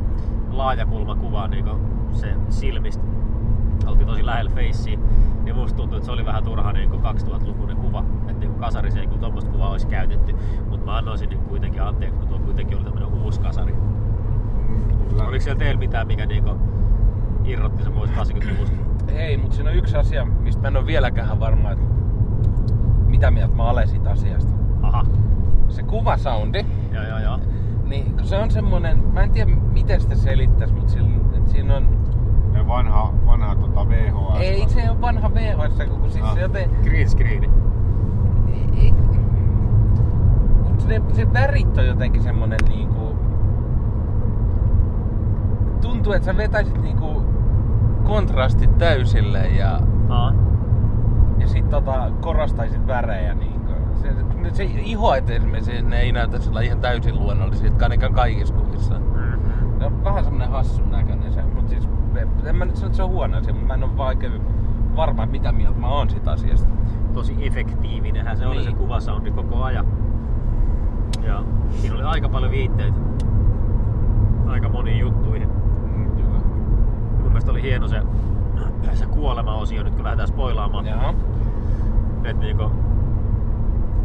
laajakulmakuvaan niinku se silmistä. Oltiin tosi lähellä feissiä. Niin musta tuntui, että se oli vähän turha niinku 2000-lukuinen kuva. Kasarissa ei kyllä tommoista kuvaa olisi käytetty. Mutta mä annoisin niinku kuitenkin anteeksi, kun tuo kuitenkin oli tämmönen uusi kasari. Mm, kyllä. Oliko siellä teillä mitään, mikä niinku irrotti sen pois 80-luvusta? Ei, mutta siinä on yksi asia, mistä mä en ole vieläkään varma, että mitä mieltä mä olen siitä asiasta. Aha, Se kuvasoundi, joo joo joo. niin kun se on semmonen, mä en tiedä miten sitä selittäisi, mutta siinä, että siinä on... Ne vanha, vanha tota VHS. Ei se ole vanha VHS, kun siis Ah. se joten... Green screeni. Kun se, se värit on jotenkin semmonen niinku... Tuntuu, että sä vetäisit niinku kontrastit täysille ja, Aa. ja sit tota, korostaisit värejä niinku. Se, se iho esimerkiksi ne ei näytä sillä ihan täysin luonnollisilta, ainakaan kaikissa kuvissa. Mm-hmm. Se on vähän semmonen hassun näköinen se, mutta siis en mä nyt sano, että se on huono asia, mutta mä en ole vaan oikein varma, mitä mieltä mä oon siitä asiasta. Tosi efektiivinenhän se oli Niin. se kuvasoundi koko ajan. Ja siinä oli aika paljon viitteitä aika moniin juttuihin. Mm, kyllä. Mun mielestä oli hieno se, se kuolema-osio, nyt kun lähdetään spoilaamaan. Joo. Et niinku,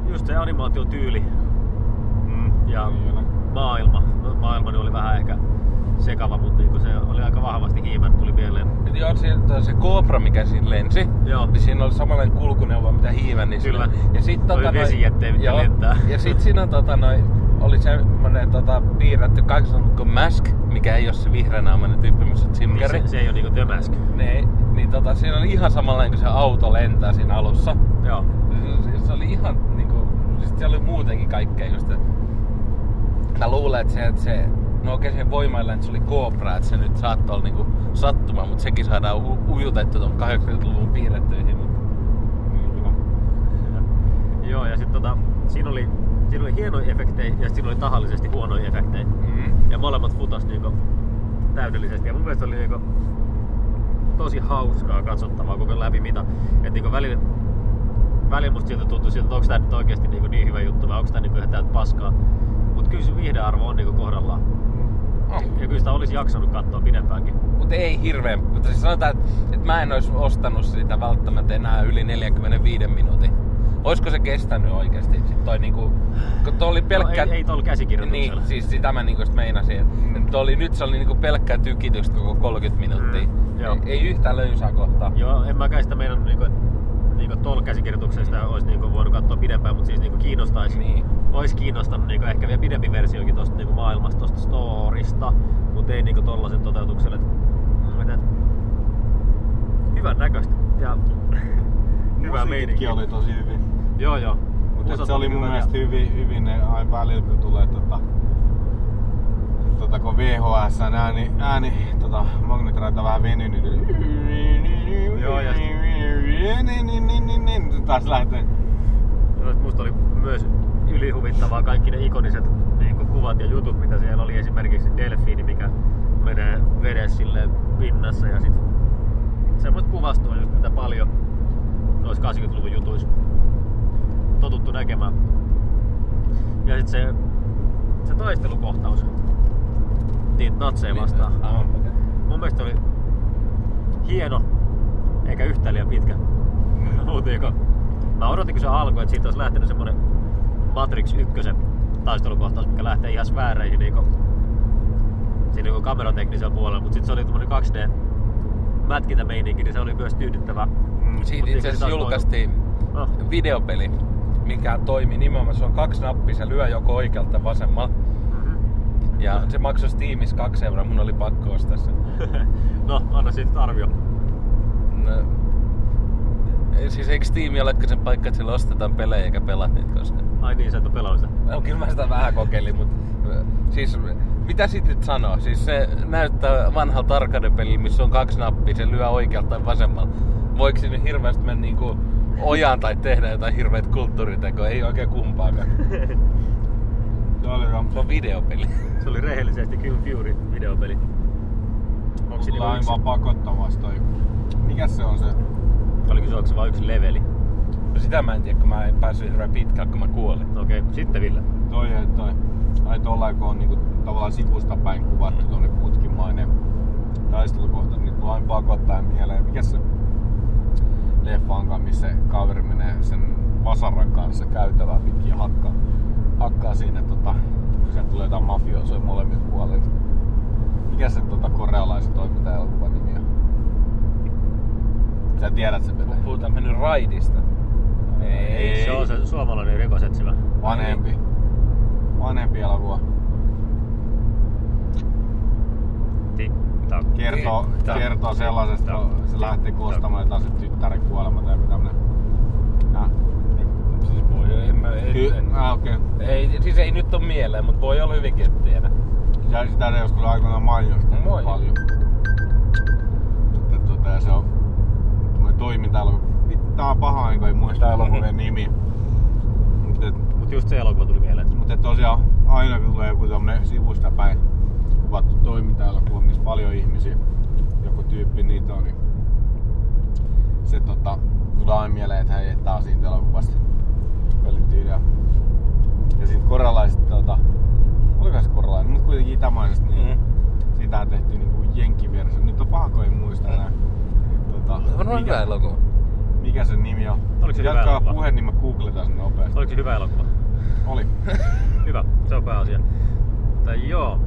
just se animaatiotyyli Mm, ja kyllä. maailma. Maailma oli vähän ehkä sekava, mutta niinku se oli aika vahvasti hiimän tuli mieleen. Et Joo, se, se Cobra, mikä siinä lensi, Joo. niin siinä oli samanlainen kulkuneuvo, mitä hiivän. Niin Kyllä. siinä- Ja sit, Oli vesijätteitä, mitkä joo, lentää. Ja sit siinä tota, noi, oli semmonen tota, piirretty kaksonkko Mask, mikä ei ole se vihreänaamainen tyyppi, missä on Niin Simkari. se, se ei ole niinku The Mask. Niin, niin tota, siinä oli ihan samanlainen kuin se auto lentää siinä alussa. Joo. Se, se oli ihan niinku, sit siellä oli muutenkin kaikkea just, että mä luulen, että se, että se no okei se voimailla, että se oli Cobra, että se nyt saattoi olla niinku sattuma, mutta sekin saadaan u- ujutettu tuon 80-luvun piirrettyihin. Mutta... Kyllä. Joo, ja sitten tota, siinä oli, siinä oli hienoja efektejä ja siinä oli tahallisesti huonoja efektejä. Mm. Ja molemmat futas niinku täydellisesti. Ja mun mielestä oli niinku tosi hauskaa katsottavaa koko läpi mitä. Et niinku välillä, välillä musta siltä tuntui siltä, että onko tää nyt oikeesti niinku niin hyvä juttu vai onko tää niinku ihan täyttä paskaa. Mut kyllä se viihdearvo on niinku kohdallaan. Ja kyllä sitä olisi jaksanut katsoa pidempäänkin. Mutta ei hirveän. Mutta siis sanotaan, että, että mä en olisi ostanut sitä välttämättä enää yli 45 minuutin. Olisiko se kestänyt oikeasti? Sitten toi niinku, kun toi oli pelkkä... No, ei, ei tuolla käsikirjoituksella. Niin, siis sitä mä niinku meinasin. Että toi oli, nyt se oli niinku pelkkää tykitystä koko 30 minuuttia. Mm, joo. ei, ei yhtään löysää kohtaa. Joo, en mäkään sitä meidän niinku, niinku tuolla käsikirjoituksesta olisi niinku voinut katsoa pidempään, mutta siis niinku kiinnostaisi. Niin. Olisi kiinnostanut niinku ehkä vielä pidempi versiokin tosta niinku maailmasta, tosta storista, mutta ei niinku tollasen toteutukselle. Et, et, hyvän näköistä ja hyvä meininki. Oli tosi hyvin. Joo joo. Mutta se oli mun mielestä hyvin, hyvin ne aina välillä, kun tulee tota, tota kun VHS ääni, ääni tota, magneetraita vähän venynyt, niin Joo, ja niin, niin, niin, niin, niin, taas lähtee. No, Musta oli myös ylihuvittavaa kaikki ne ikoniset niin kuvat ja jutut, mitä siellä oli. Esimerkiksi delfiini, mikä menee vedessä silleen pinnassa. Ja sit semmoista kuvastoa, just mitä paljon noissa 80-luvun jutuissa totuttu näkemään. Ja sit se, se taistelukohtaus niitä natseja vastaan. Aivan. Mun mielestä oli hieno, eikä yhtään liian pitkä. Mutta niinku, mä odotin kun se alkoi, että siitä olisi lähtenyt semmonen Matrix 1 taistelukohtaus, mikä lähtee ihan sfääreihin niinku, siinä niinku kamerateknisellä puolella, mutta sitten se oli tämmönen 2D mätkintämeininki, niin se oli myös tyydyttävä. Mm, Siitä itse asiassa julkaistiin No, videopeli, mikä toimi nimenomaan. Se on kaksi nappia, se lyö joko oikealta mhm. Ja se maksoi Steamissa kaksi euroa, mun oli pakko ostaa se. no anna siitä arvio. No, siis eikö Steam olekaan se paikka, että sillä ostetaan pelejä eikä pelaat niitä koskaan? Ai niin, sä et pelannut sitä. No kyllä mä sitä vähän kokeilin, mutta siis mitä sit nyt sanoo? Siis se näyttää vanhalta arcade-peliltä, missä on kaksi nappia, se lyö oikealta tai vasemmalla. Voiko siinä hirveästi mennä niinku ojaan tai tehdä jotain hirveät kulttuuritekoa? Ei oikein kumpaakaan. Se oli jo Se on videopeli. Se oli rehellisesti Kill Fury videopeli. Onko lain yksi, vaan pakottamassa toi. Mikäs se on se? oliko se, onko se vain yksi leveli? No sitä mä en tiedä, kun mä en päässyt hirveän pitkälle, kun mä kuolin. Okei, sitten Ville. Toi, toi. Ai tollain, kun on niinku tavallaan sivusta päin kuvattu tuonne putkimainen taistelukohta, niin tulee aina pakottaa mieleen. Mikä se leffa onkaan, missä kaveri menee sen vasaran kanssa käytävää pitkin ja hakkaa, hakkaa siinä tota, kun sieltä tulee jotain mafiosoja molemmilta puolilta. Mikä se tota, korealaisen toimintaelokuvan nimi on? Sä tiedät se peli. Puhutaan mennyt raidista. Ei, se on se suomalainen rikosetsivä. Vanhempi. Vanhempi elokuva. Tik-tak. Kertoo, Tik-tak. kertoo sellaisesta, kun se Tik-tak. lähti koostamaan jotain se tyttären kuolema tai joku tämmönen. Ja, en mä, en, Ky- en, ah, okei. Okay. ei, siis ei nyt ole mieleen, mutta voi olla hyvinkin, että tiedä. Ja sitä joskus aikoinaan mainostaa Moi. paljon. Tota, ja se on. Vittu, Tää on paha, kun ei muista elokuvien nimi. Mutta et- Mut just se elokuva tuli mieleen. Mutta tosiaan aina kun tulee joku tämmönen sivusta päin kuvattu toimintaelokuva, missä paljon ihmisiä, joku tyyppi niitä on, niin se tota, tulee aina mieleen, että hei, tää on siitä elokuvasta. Pelittiin ja Ja sitten korealaiset, tota, oliko se korealainen, mutta kuitenkin itämaisesti, niin Mm. sitä tehtiin niinku jenkkiversio. Nyt on paha, kun ei muista enää. Tota, Varmaan hyvä elokuva. mikä sen nimi on? Oliko se hyvä Jatkaa elokuva? puheen, niin mä googletan sen nopeasti. Oliko se hyvä elokuva? Oli. Hyvä, se on pääasia. Tai joo.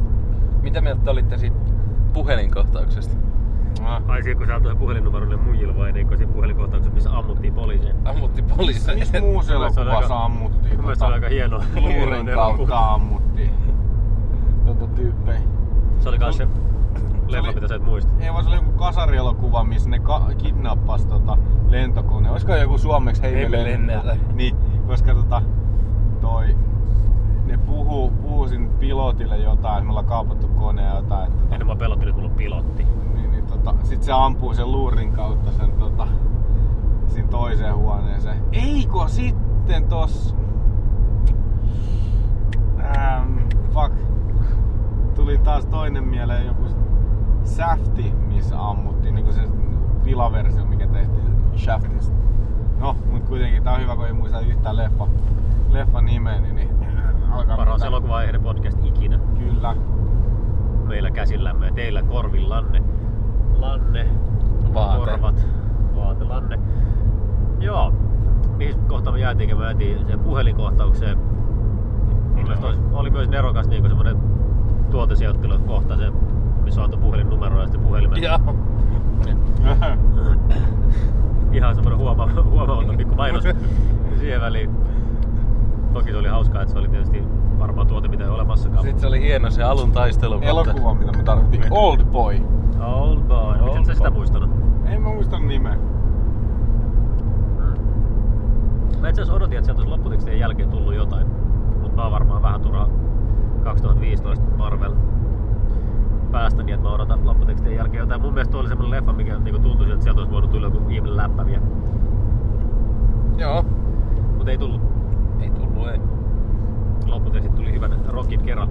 Mitä mieltä olitte siitä puhelinkohtauksesta? Ah. Ai siinä kun sä antoi puhelinnumerolle muijille vai niin kuin siinä puhelinkohtauksessa, missä ammuttiin poliisia. Ammutti poliisia. Missä muussa elokuvassa ammuttiin? Mun mielestä se oli aika hieno. luurin kautta ammuttiin. Tota tyyppejä. Se oli kans se leffa, mitä sä et muista. Ei vaan se oli joku kasarielokuva, missä ne ka- kidnappas tota lentokone. Olisiko joku suomeksi hei, Hei, me me lennetään? lennetään. Niin, koska tota, toi, ne puhuu, puhuu sinne pilotille jotain, me ollaan kaapattu kone ja jotain. Että, tota, Ennen mä pelotti, nyt mulla on pilotti. Tota, sit se ampuu sen luurin kautta sen tota, siinä toiseen huoneeseen. Eikö sitten tos... Ähm, fuck. Tuli taas toinen mieleen joku Safti, missä ammuttiin, niinku se pilaversio, mikä tehtiin Shaftista. No, mut kuitenkin tää on hyvä, kun ei muista yhtään leffa, leffan nimeä, niin, niin alkaa Paras elokuva podcast ikinä Kyllä. meillä käsillämme ja teillä korvillanne. Lanne, Vaate. korvat, vaate, lanne. Joo, mihin kohtaan me jäätiinkin? Me jäätiin sen puhelinkohtaukseen. Mun mielestä olisi- oli myös nerokas niin semmonen tuotesijoittelu kohta se, missä antoi puhelinnumeroa ja sitten puhelimen. Joo. Ihan semmonen huoma, huomaamaton pikku mainos siihen väliin. Toki se oli hauskaa, että se oli tietysti varmaan tuote, mitä ei ole olemassakaan. Sitten se oli hieno se alun taistelu. Elokuva, mitä me tarvittiin. Old Boy. Old boy. Miten Old sä sitä muistanut? Ei mä muista nimeä. Mä itse asiassa odotin, että sieltä olisi lopputekstien jälkeen tullut jotain. Mutta mä oon varmaan vähän turhaa 2015 Marvel päästä niin, että mä odotan lopputekstien jälkeen jotain. Mun mielestä tuo oli semmonen leffa, mikä niinku tuntui, että sieltä olisi voinut tulla joku ihminen läppä vielä. Joo. Mutta ei tullut. Ei tullu, ei. Lopputekstit tuli hyvän rokin kerran.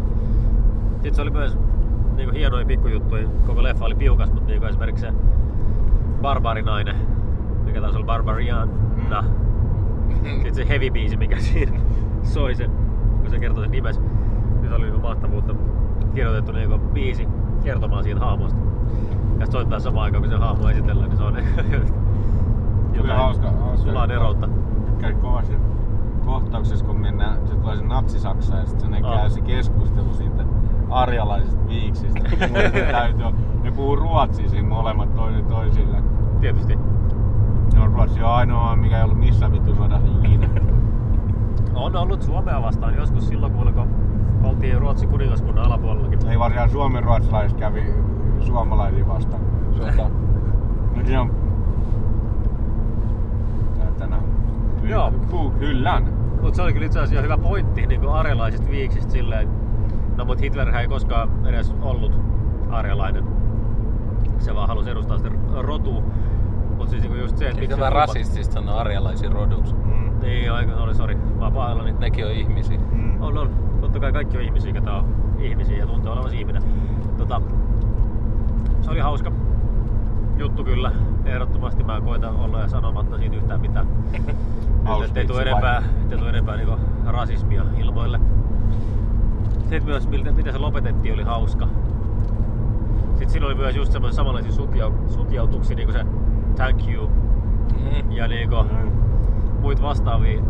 Sitten se oli myös niinku hienoja pikkujuttuja. Koko leffa oli piukas, mutta niinku esimerkiksi se barbarinainen, mikä taas oli Barbariana. Sitten se heavy biisi, mikä siinä soi se, kun se kertoi sen nimes. Niin se oli niinku mahtavuutta kirjoitettu niinku biisi kertomaan siitä hahmosta. Ja sit soittaa samaan aikaan, kun se hahmo esitellään, niin se on Tuli hauska, hauska. sulaa neroutta. Käy kovasti kohtauksessa, kun mennään, se tulee se natsi-Saksa ja sitten se Aa. käy se keskustelu siitä arjalaisista viiksistä. Täytyy, olla- ne puhuu ruotsia siinä molemmat toinen toisille. Tietysti. Ne on ruotsi on ainoa, mikä ei ollut missään vittu sodassa ikinä. On ollut Suomea vastaan joskus silloin, kun oltiin Ruotsin kuningaskunnan alapuolellakin. Ei varmaan suomen ruotsalaiset kävi suomalaisia vastaan. Sota. Nyt se on... Täytänä. Joo. Puu, hyllän. Mutta se oli kyllä itse asiassa hyvä pointti niin arjalaisista viiksistä silleen, no mutta Hitlerhän ei koskaan edes ollut arjalainen. Se vaan halusi edustaa sitä rotua. Mutta siis niinku just se, että Eikö se tämä rasistista sanoa arjalaisia roduksi? Mm. Niin, aika oli, sori. Mä oon pahoillani. Nekin on ihmisiä. Mm. On, on. Totta kai kaikki on ihmisiä, ketä on ihmisiä ja tuntee olevansa ihminen. Tota, se oli hauska juttu kyllä. Ehdottomasti mä koitan olla ja sanomatta siitä yhtään mitään. Ettei tule enempää, ettei tule enempää niinku rasismia ilmoille. Sitten myös, miltä, miten se lopetettiin, oli hauska. Sitten siinä oli myös just semmoisia samanlaisia sutjau, sutjautuksia, niinku se thank you Mm. ja niinku Mm. muita vastaavia.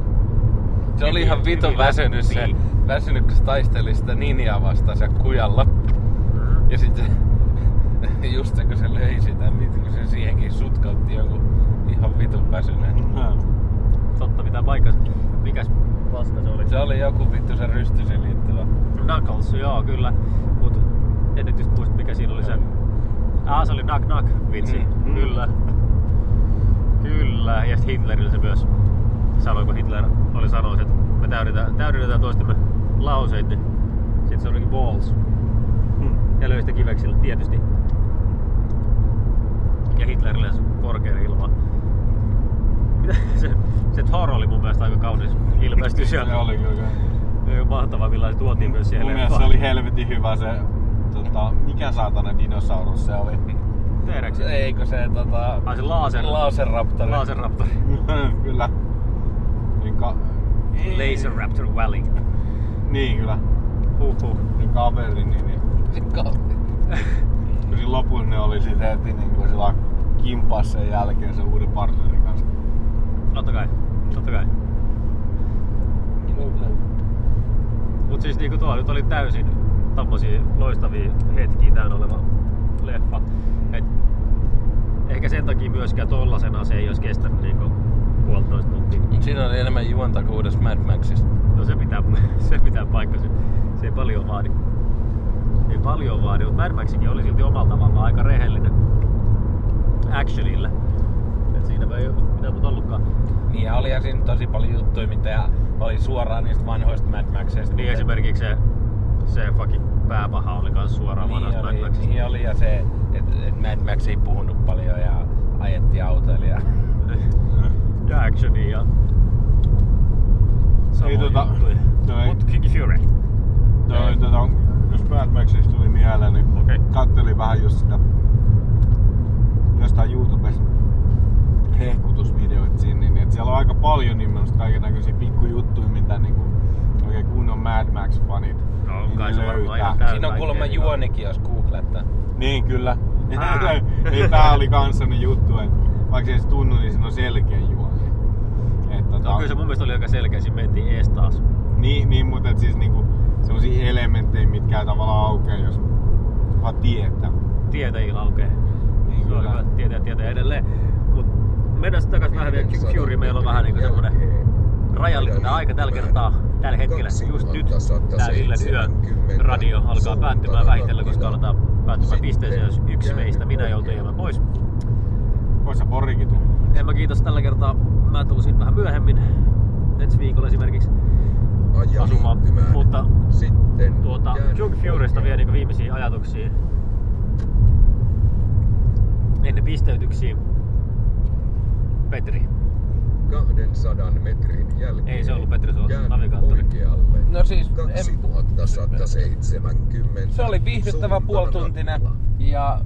Se oli ihan vitun väsynyt se, väsynyt kun se taisteli sitä ninjaa vastaan siellä kujalla. Mm. Ja sitten se, just se kun se löi sitä, mit- kun se siihenkin sutkautti jonkun ihan vitun väsyneen. Totta, mitä paikkas. Mikäs paska se oli? Se oli joku vittu se rystysen liittyvä. Knuckles, joo kyllä. Mut en nyt just muista mikä siinä oli se. Ah, se oli Knuck Knuck vitsi. Mm, mm. Kyllä. Kyllä. Ja sit Hitlerillä se myös sanoi, kun Hitler oli sanonut, että me täydennetään, täydennetään toistemme lauseet, niin sit se olikin balls. Ja löi sitä kiveksillä tietysti. Ja Hitlerille se korkein ilma. Se, se Thor oli mun mielestä aika kaunis ilmestys. Se oli kyllä. Millä se tuotiin myös siihen Mun mielestä se oli helvetin hyvä se, tota, mikä saatana dinosaurus se oli. T-Rex. Eikö se tota... Ai se laser. Laserraptori. Laserraptor. kyllä. Niin ka... Laser Raptor Valley. Niin kyllä. Huhhuh. Se kaveri, niin, niin. Kun siinä lopussa ne oli sit heti niin kuin sillä kimpas sen jälkeen se uuden partnerin kanssa. Totta kai. Totta kai. Mut siis niinku tuo nyt oli täysin tommosia loistavia hetkiä täynnä oleva leffa. Et ehkä sen takia myöskään tollasena se ei olisi kestänyt niinku puolitoista tuntia. Mut siinä oli enemmän juonta kuin uudessa Mad Maxissa. No se pitää, se pitää paikkansa. Se ei paljon vaadi. Ei paljon vaadi, mutta Mad Maxikin oli silti omalla tavallaan aika rehellinen actionille. Et siinä ei mitään muuta ollutkaan. Niin ja olihan siinä tosi paljon juttuja, mitä oli suoraan niistä vanhoista Mad Maxeista. Niin esimerkiksi se, se fucking pääpaha oli kans suoraan niin vanhasta Mad oli, Maxista. niin oli ja se, että et Mad Max ei puhunut paljon ja ajettiin autoilla ja Ja actionia ja Ei samoja tota, toi, Mut Fury. toi, tota, jos Mad Maxista tuli mieleen, niin Okei. kattelin vähän just sitä jostain YouTubesta hehkutusvideoita siinä, niin että siellä on aika paljon nimenomaan kaiken näköisiä pikkujuttuja, mitä niinku oikein kunnon Mad Max-fanit No, niin kai se varmaan löytää. siinä on kuulemma juonikin, jos googlettaa. Niin kyllä. Ah. niin tää oli kans sellainen juttu, että vaikka ei se tunnu, niin siinä on selkeä juoni. Et, tota, No kyllä se mun mielestä oli aika selkeä, siinä mentiin ees taas. Niin, niin mutta et siis niinku semmosia elementtejä, mitkä ei tavallaan aukea, jos vaan tietää. Tietäjillä laukee. Niin Se on kyllä. hyvä tietää, tietää edelleen. Mut mennään sitten takaisin vähän vielä Fury. Meillä on vähän niinku semmonen rajallinen tää aika tällä kertaa, tällä hetkellä, just nyt tää Villen yö radio alkaa päättymään vähitellen, koska aletaan päättymään pisteeseen, jos yksi meistä, minä joutuu jäämään pois. Vois se porikin tulla. En mä kiitos tällä kertaa. Mä tulen siitä vähän myöhemmin. Ensi viikolla esimerkiksi asumaan. Mutta Sitten tuota, Junk Furysta vielä niinku viimeisiä ajatuksia. Ennen pisteytyksiä. Petri. 200 metrin jälkeen. Ei se ollut Petri, Käännä navigaattori. Oikealle. No siis, en, 2170. se oli viihdyttävä rappula. ja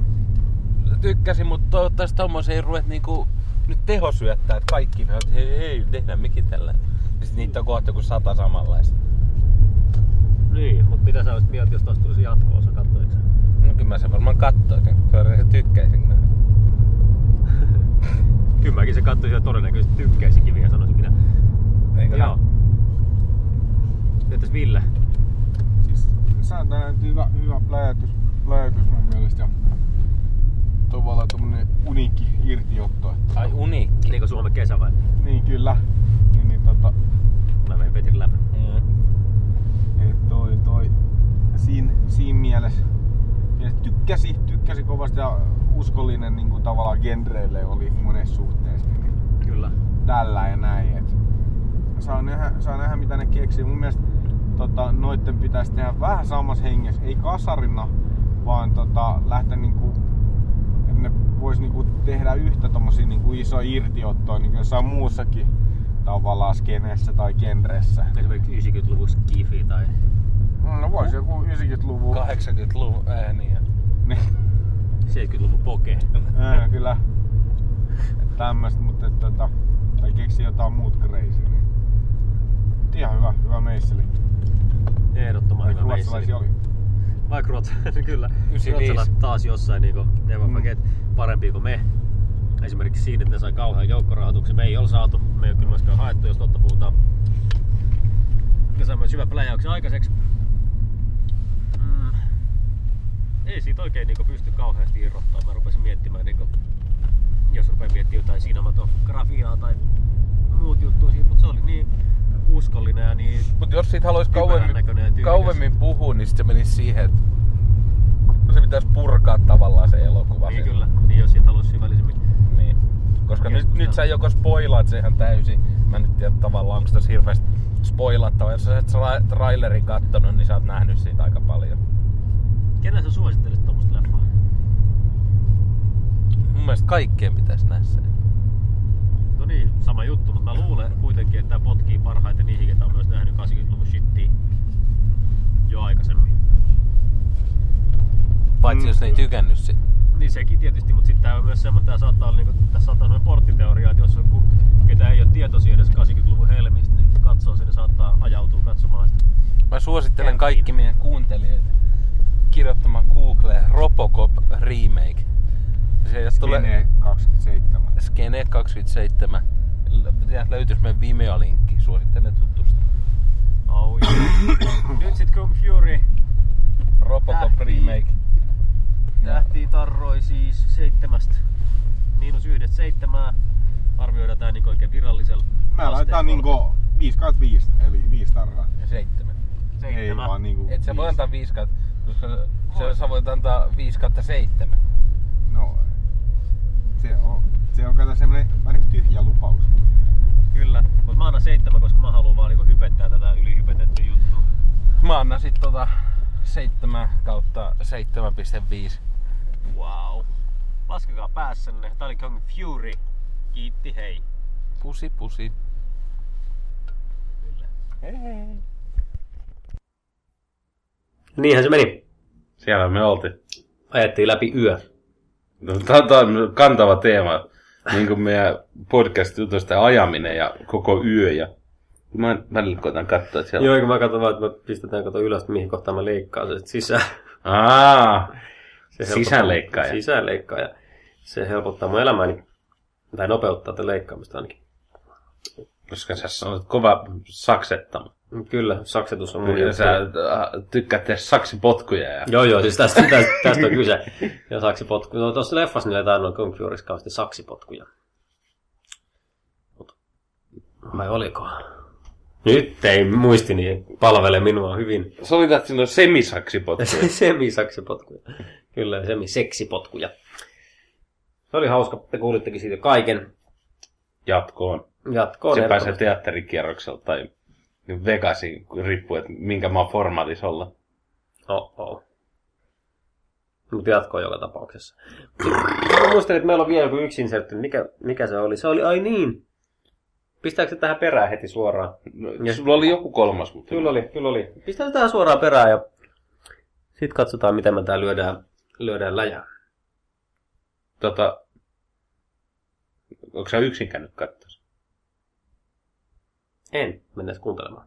tykkäsin, mutta toivottavasti tommoseen ei ruvet niinku nyt tehosyöttää, että kaikki ne, että hei, hei, tehdään mekin tällä. Ja sit niitä on kohta joku sata samanlaista. Niin, mutta mitä sä olisit mieltä, jos taas tulisi jatko-osa, katsoitko sä? No kyllä mä sen varmaan katsoisin. Se se tykkäisin kyllä. Kyllä mäkin se katsoisin ja todennäköisesti tykkäisinkin vielä, sanoisin minä. Eikö Joo. Entäs Ville? Siis sääntää hyvä, hyvä pläjätys, pläjätys mun mielestä ja tavallaan tommonen uniikki irtiotto. Että, Ai uniikki. Niinku Suomen kesä vai? niin kyllä. Niin, niin tota, Mä vein Petrin läpi. Mm. et toi, toi, siinä, siinä mielessä, mielessä tykkäsi, tykkäsi kovasti ja uskollinen niin kuin tavallaan genreille oli monessa suhteessa. Niin Kyllä. tällä ja näin. Et saa, nähdä, saa nähdä mitä ne keksii. Mun mielestä tota, noitten pitäisi tehdä vähän samassa hengessä, ei kasarina, vaan tota, lähteä niinku, että ne vois niinku tehdä yhtä tommosia niinku isoa irtiottoa niinku jossain muussakin tavallaan skeneessä tai genressä. Esimerkiksi 90-luvun skifi tai... No vois joku 90-luvun. 80-luvun ääniä. Niin, 70-luvun poke. ää, kyllä. Et tämmöstä, mutta tota, tai keksi jotain muut crazy. Niin. Ihan hyvä, hyvä meisseli. Ehdottoman Vaikka hyvä meisseli. oli. Vaikka Ruots, kyllä. 95. Ruotsalaiset taas jossain niinku never Mm. forget parempia kuin me. Esimerkiksi siinä, että ne sai kauhean joukkorahoituksen. Me ei ole saatu, me ei ole kyllä myöskään haettu, jos totta puhutaan. Ja saimme hyvän pläjäyksen aikaiseksi. Mm. Ei siitä oikein niinku pysty kauheasti irrottaa. Mä rupesin miettimään, niinku, jos rupean miettimään jotain sinematografiaa tai muut juttuja siitä, mutta se oli niin uskollinen ja niin Mut jos siitä haluaisi kauemmin, kauemmin puhua, niin sit se menisi siihen, että se pitäisi purkaa tavallaan se elokuva. Niin kyllä, niin jos siitä haluaisi syvällisemmin. Niin. Koska nyt, nyt sä joko spoilaat sen ihan täysin. Mä nyt tiedä tavallaan, onko tässä hirveästi spoilattava. Jos sä et tra- trailerin kattonut, niin sä oot nähnyt siitä aika paljon. Kenen sä suosittelisit tuommoista leffaa? Mun mielestä kaikkien pitäisi nähdä se. No niin, sama juttu, mutta mä luulen kuitenkin, että tää potkii parhaiten niihin, ketä on myös nähnyt 80-luvun shittiä jo aikaisemmin. Paitsi Mm, jos ne ei kyllä. tykännyt siitä. Niin sekin tietysti, mutta sitten tää on myös semmoinen, tää saattaa olla, niinku, tässä saattaa olla semmoinen porttiteoria, että jos joku, ketä ei ole tietoisia edes 80-luvun helmistä, niin katsoo ja saattaa ajautua katsomaan sitä. Mä suosittelen kaikki meidän kuuntelijoita kirjoittamaan Googleen Robocop Remake. Se tulee Skene 27. Skene 27. Sieltä löytyisi meidän Vimeo-linkki. Suosittelen tutustua. Oh, yeah. Nyt sit Kung Fury Robocop Tähti. Remake. tähti tarroi siis seitsemästä miinus yhdestä seitsemää. Arvioidaan tää niin oikein virallisella Mä laitan niinku 5 kautta 5, eli 5 tarraa. Ja seitsemän. Ei seitsemän. vaan niinku Et sä voi antaa 5 kautta, koska se, sä voit antaa 5 kautta 7. No, se on, se on kato semmonen vähän niinku tyhjä lupaus. Kyllä, mutta mä annan seitsemän, koska mä haluan vaan niinku hypettää tätä ylihypetetty juttu. Mä annan sit tota 7 kautta 7,5. Wow. Laskekaa päässänne. Tää oli Kung Fury. Kiitti, hei. Pusi pusi. Niinhän se meni. Siellä me oltiin. Ajettiin läpi yö. No, Tämä on kantava teema, niin kuin meidän podcast-jutusta ajaminen ja koko yö. Ja... Mä välillä koitan katsoa, että siellä... Joo, kun mä katson vaan, että me pistetään kato ylös, mihin kohtaan mä leikkaan se sit sisään. Aa, Se Sisäänleikkaaja. Sisäänleikkaaja. Se helpottaa mun elämääni. Tai nopeuttaa tätä leikkaamista ainakin. koska sä olet kova saksettama. Kyllä, saksetus on mun Ja juttu. sä äh, tykkäät tehdä saksipotkuja. Ja... Joo, joo, siis tästä, tästä, tästä on kyse. Ja saksipotku. No tuossa leffassa niillä ei tainnut Kung Furyssa kauheasti saksipotkuja. Mut, vai oliko? Nyt ei muistini palvele minua hyvin. Siinä on semisaksipotkuja. Semi-saksipotkuja. Kyllä, semi-seksipotkuja. Se oli hauska, te kuulittekin siitä kaiken. Jatkoon. Jatkoon Se pääsee ehdottomasti. teatterikierroksella tai Vegasiin, riippuu, että minkä maan formaatis olla. Oh, oh. Mutta jatkoa joka tapauksessa. Mä muistelin, että meillä on vielä joku yksi insertti. Mikä, mikä se oli? Se oli, ai niin. Pistääkö se tähän perään heti suoraan? Ja sulla oli joku kolmas, mutta... Kyllä oli, kyllä oli. Pistää tähän suoraan perään ja sitten katsotaan, miten me tää lyödään, lyödään läjää. Tota, onko sä yksin käynyt katsoa? En, mennään kuuntelemaan.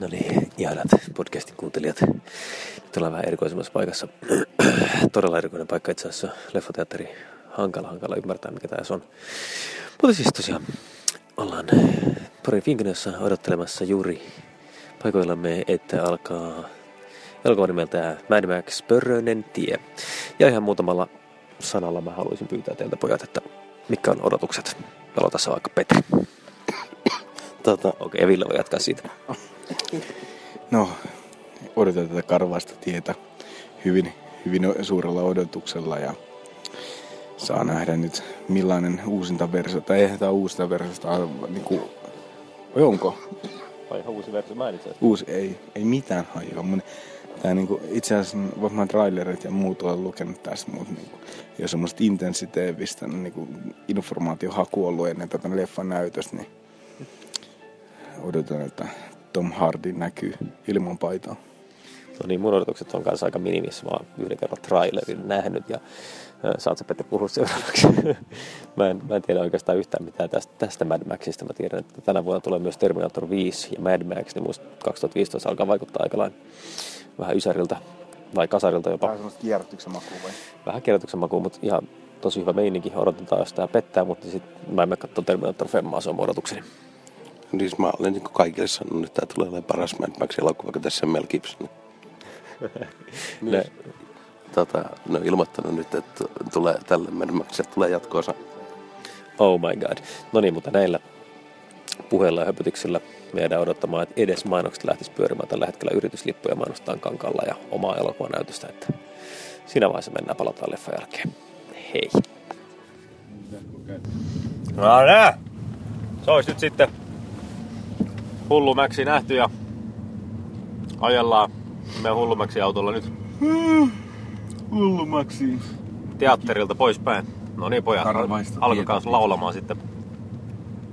No niin, ihanat podcastin kuuntelijat. Nyt ollaan vähän erikoisemmassa paikassa. Todella erikoinen paikka itse asiassa. Leffoteatteri. Hankala, hankala ymmärtää, mikä tämä on. Mutta siis tosiaan ollaan Porin Finkenössä odottelemassa juuri paikoillamme, että alkaa elokuva nimeltä Mad Max Pörröinen tie. Ja ihan muutamalla sanalla mä haluaisin pyytää teiltä pojat, että mitkä on odotukset. Aloita vaikka Petri. Tota, Okei, Ville voi jatkaa siitä. no, odotan tätä karvaista tietä hyvin, hyvin suurella odotuksella ja saa nähdä nyt millainen uusinta versio, tai eihän tämä uusinta versio, niin kuin, vai onko? Vai ihan uusi versio, mä en itse Uusi, ei, ei mitään hajua. Mun, tää niinku, itse asiassa varmaan trailerit ja muut olen lukenut tästä, mutta niinku, jos semmoista intensiteevistä niinku, informaatiohaku ollut ennen tätä leffan näytöstä, niin odotan, että Tom Hardy näkyy ilman paitaa. No niin, mun odotukset on kanssa aika minimissä. Mä oon yhden kerran trailerin nähnyt ja saat sä Petteri puhua seuraavaksi. mä, en, mä en tiedä oikeastaan yhtään mitään tästä, tästä Mad Maxista. Mä tiedän, että tänä vuonna tulee myös Terminator 5 ja Mad Max, niin muista 2015 alkaa vaikuttaa aika lailla vähän ysäriltä vai kasarilta jopa. Vähän semmoista kierrätyksen makua vai? Vähän kierrätyksen makuun, mutta ihan tosi hyvä meininki. Odotetaan, jos tää pettää, mutta sitten mä en mene katsoa Terminator Femmaa, se on mun odotukseni. Niin mä olen niin kaikille sanonut, että tämä tulee olemaan paras Mad Max-elokuva, kun tässä on Mel Gibson. Ne, Tota, ne on ilmoittanut nyt, että tulee, tälle Mad Maxille tulee jatkoosa. Oh my god. No niin, mutta näillä puheilla ja höpötyksillä me jäädään odottamaan, että edes mainokset lähtis pyörimään tällä hetkellä yrityslippuja mainostetaan kankalla ja omaa elokuvanäytöstä, että siinä vaiheessa mennään palataan leffan jälkeen. Hei. No nää! Se olisi nyt sitten Hullumäksi nähty ja ajellaan meidän Hullumäksi autolla nyt Hullumaksi. teatterilta poispäin. No niin pojat, alkakaa tietä. laulamaan sitten.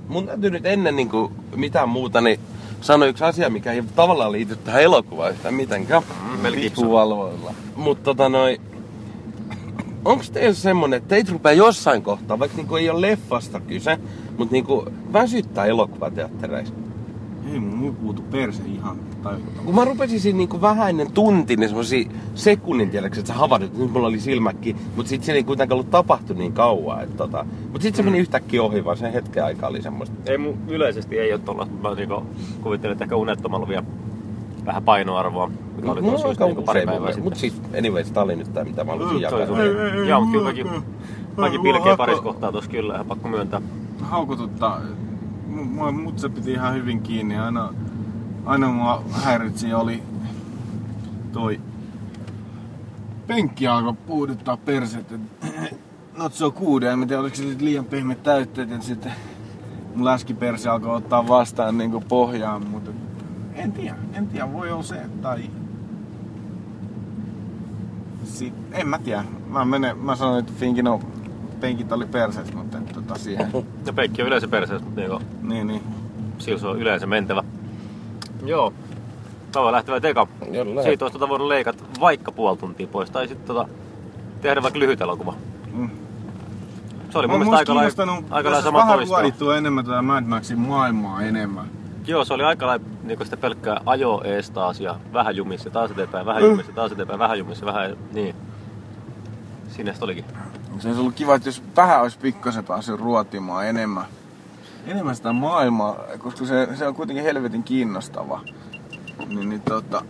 Mun täytyy nyt ennen niin kuin mitään muuta, niin sanoa yksi asia, mikä ei tavallaan liity tähän elokuvaan yhtään mitenkään. Mm, Mel Gibson. Vipuvalvoilla. Mutta tota noin, onko teillä semmonen, että teitä rupeaa jossain kohtaa, vaikka niinku ei ole leffasta kyse, mutta niinku väsyttää elokuvateattereissa? Ei mun puutu perse ihan tajuttomasti. Kun mä rupesin siinä niinku vähän ennen tunti, niin semmosia sekunnin tiedäks, että sä havahdut, että nyt mulla oli silmäkki, mutta sit se ei kuitenkaan ollut tapahtunut niin kauan. Että tota, mutta sit se meni yhtäkkiä ohi, vaan sen hetken aikaa oli semmoista. Ei mun yleisesti ei ole mutta mä niinku kuvittelen, että ehkä unettomalla vielä vähän painoarvoa, mikä oli Mulla tosi on just aika niinku pari päivää sitten. Mut siis, anyways, tää oli nyt tää, mitä mä halusin Mm, jakaa. Joo, mutta kyllä mäkin, mäkin pilkeä parissa kohtaa tossa kyllä, ihan pakko myöntää. haukututta. Mua mut se piti ihan hyvin kiinni. Aina, aina mua häiritsi oli toi penkki alkoi puuduttaa perset. Not so good. En tiedä, oliko se liian pehmeät täytteet, että sitten mun läskiperse alkoi ottaa vastaan niinku pohjaan, mutta en tiedä, en tiedä, voi olla se, tai... Sit, en mä tiedä. Mä, menen, mä sanoin, että Finkin on penkit oli perseessä, mutta tota siihen. Ja peikki on yleensä perseessä, mutta niinku, Niin, niin. sillä se on yleensä mentävä. Joo. Tava lähtevä teka. Siitä olisi tota voinut leikata vaikka puoli tuntia pois. Tai sitten tota, tehdä vaikka lyhyt elokuva. Mm. Se oli mun mielestä aika lailla, aika lailla sama vähän ruodittua enemmän tätä Mad Maxin maailmaa enemmän. Joo, se oli aika lailla niin sitä pelkkää ajo ees taas ja vähän jumissa, taas eteenpäin, vähän Mm. jumissa, taas eteenpäin, vähän jumissa, vähän niin. Siinä olikin. Se olisi ollut kiva, että jos vähän olisi pikkasen päässyt ruotimaan enemmän. Enemmän sitä maailmaa, koska se, se on kuitenkin helvetin kiinnostava. Niin, niin tota,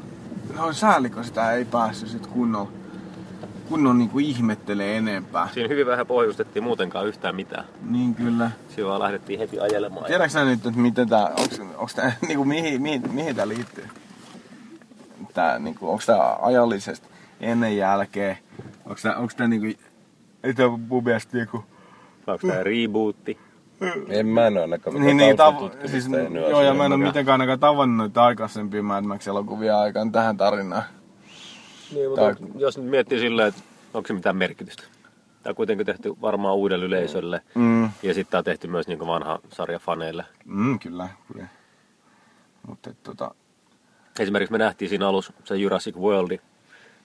no sääli, kun sitä ei päässyt sit kunnolla, kunnolla niinku ihmettelee enempää. Siinä hyvin vähän pohjustettiin muutenkaan yhtään mitään. Niin kyllä. Siinä vaan lähdettiin heti ajelemaan. Tiedätkö sä nyt, että miten tää, onks, onks tää, niinku mihin, mihin, mihin tää liittyy? Tää, niinku, onks tää ajallisesti ennen jälkeen? Onks tää, onks tää niinku, ei tää mun mielestä niinku... Onko tää rebootti? En mä en oo ainakaan Niin, niin, tav- siis, joo, ja mä en oo mitenkään ainakaan tavannut noita aikaisempia Mad Max-elokuvia aikaan tähän tarinaan. Niin, mutta Tai- on, jos nyt miettii silleen, että onko se mitään merkitystä. Tämä on kuitenkin tehty varmaan uudelle yleisölle. Mm. Ja sitten tämä on tehty myös niin vanha sarja faneille. Mm, kyllä, kyllä. Mutta tota, Esimerkiksi me nähtiin siinä alussa se Jurassic World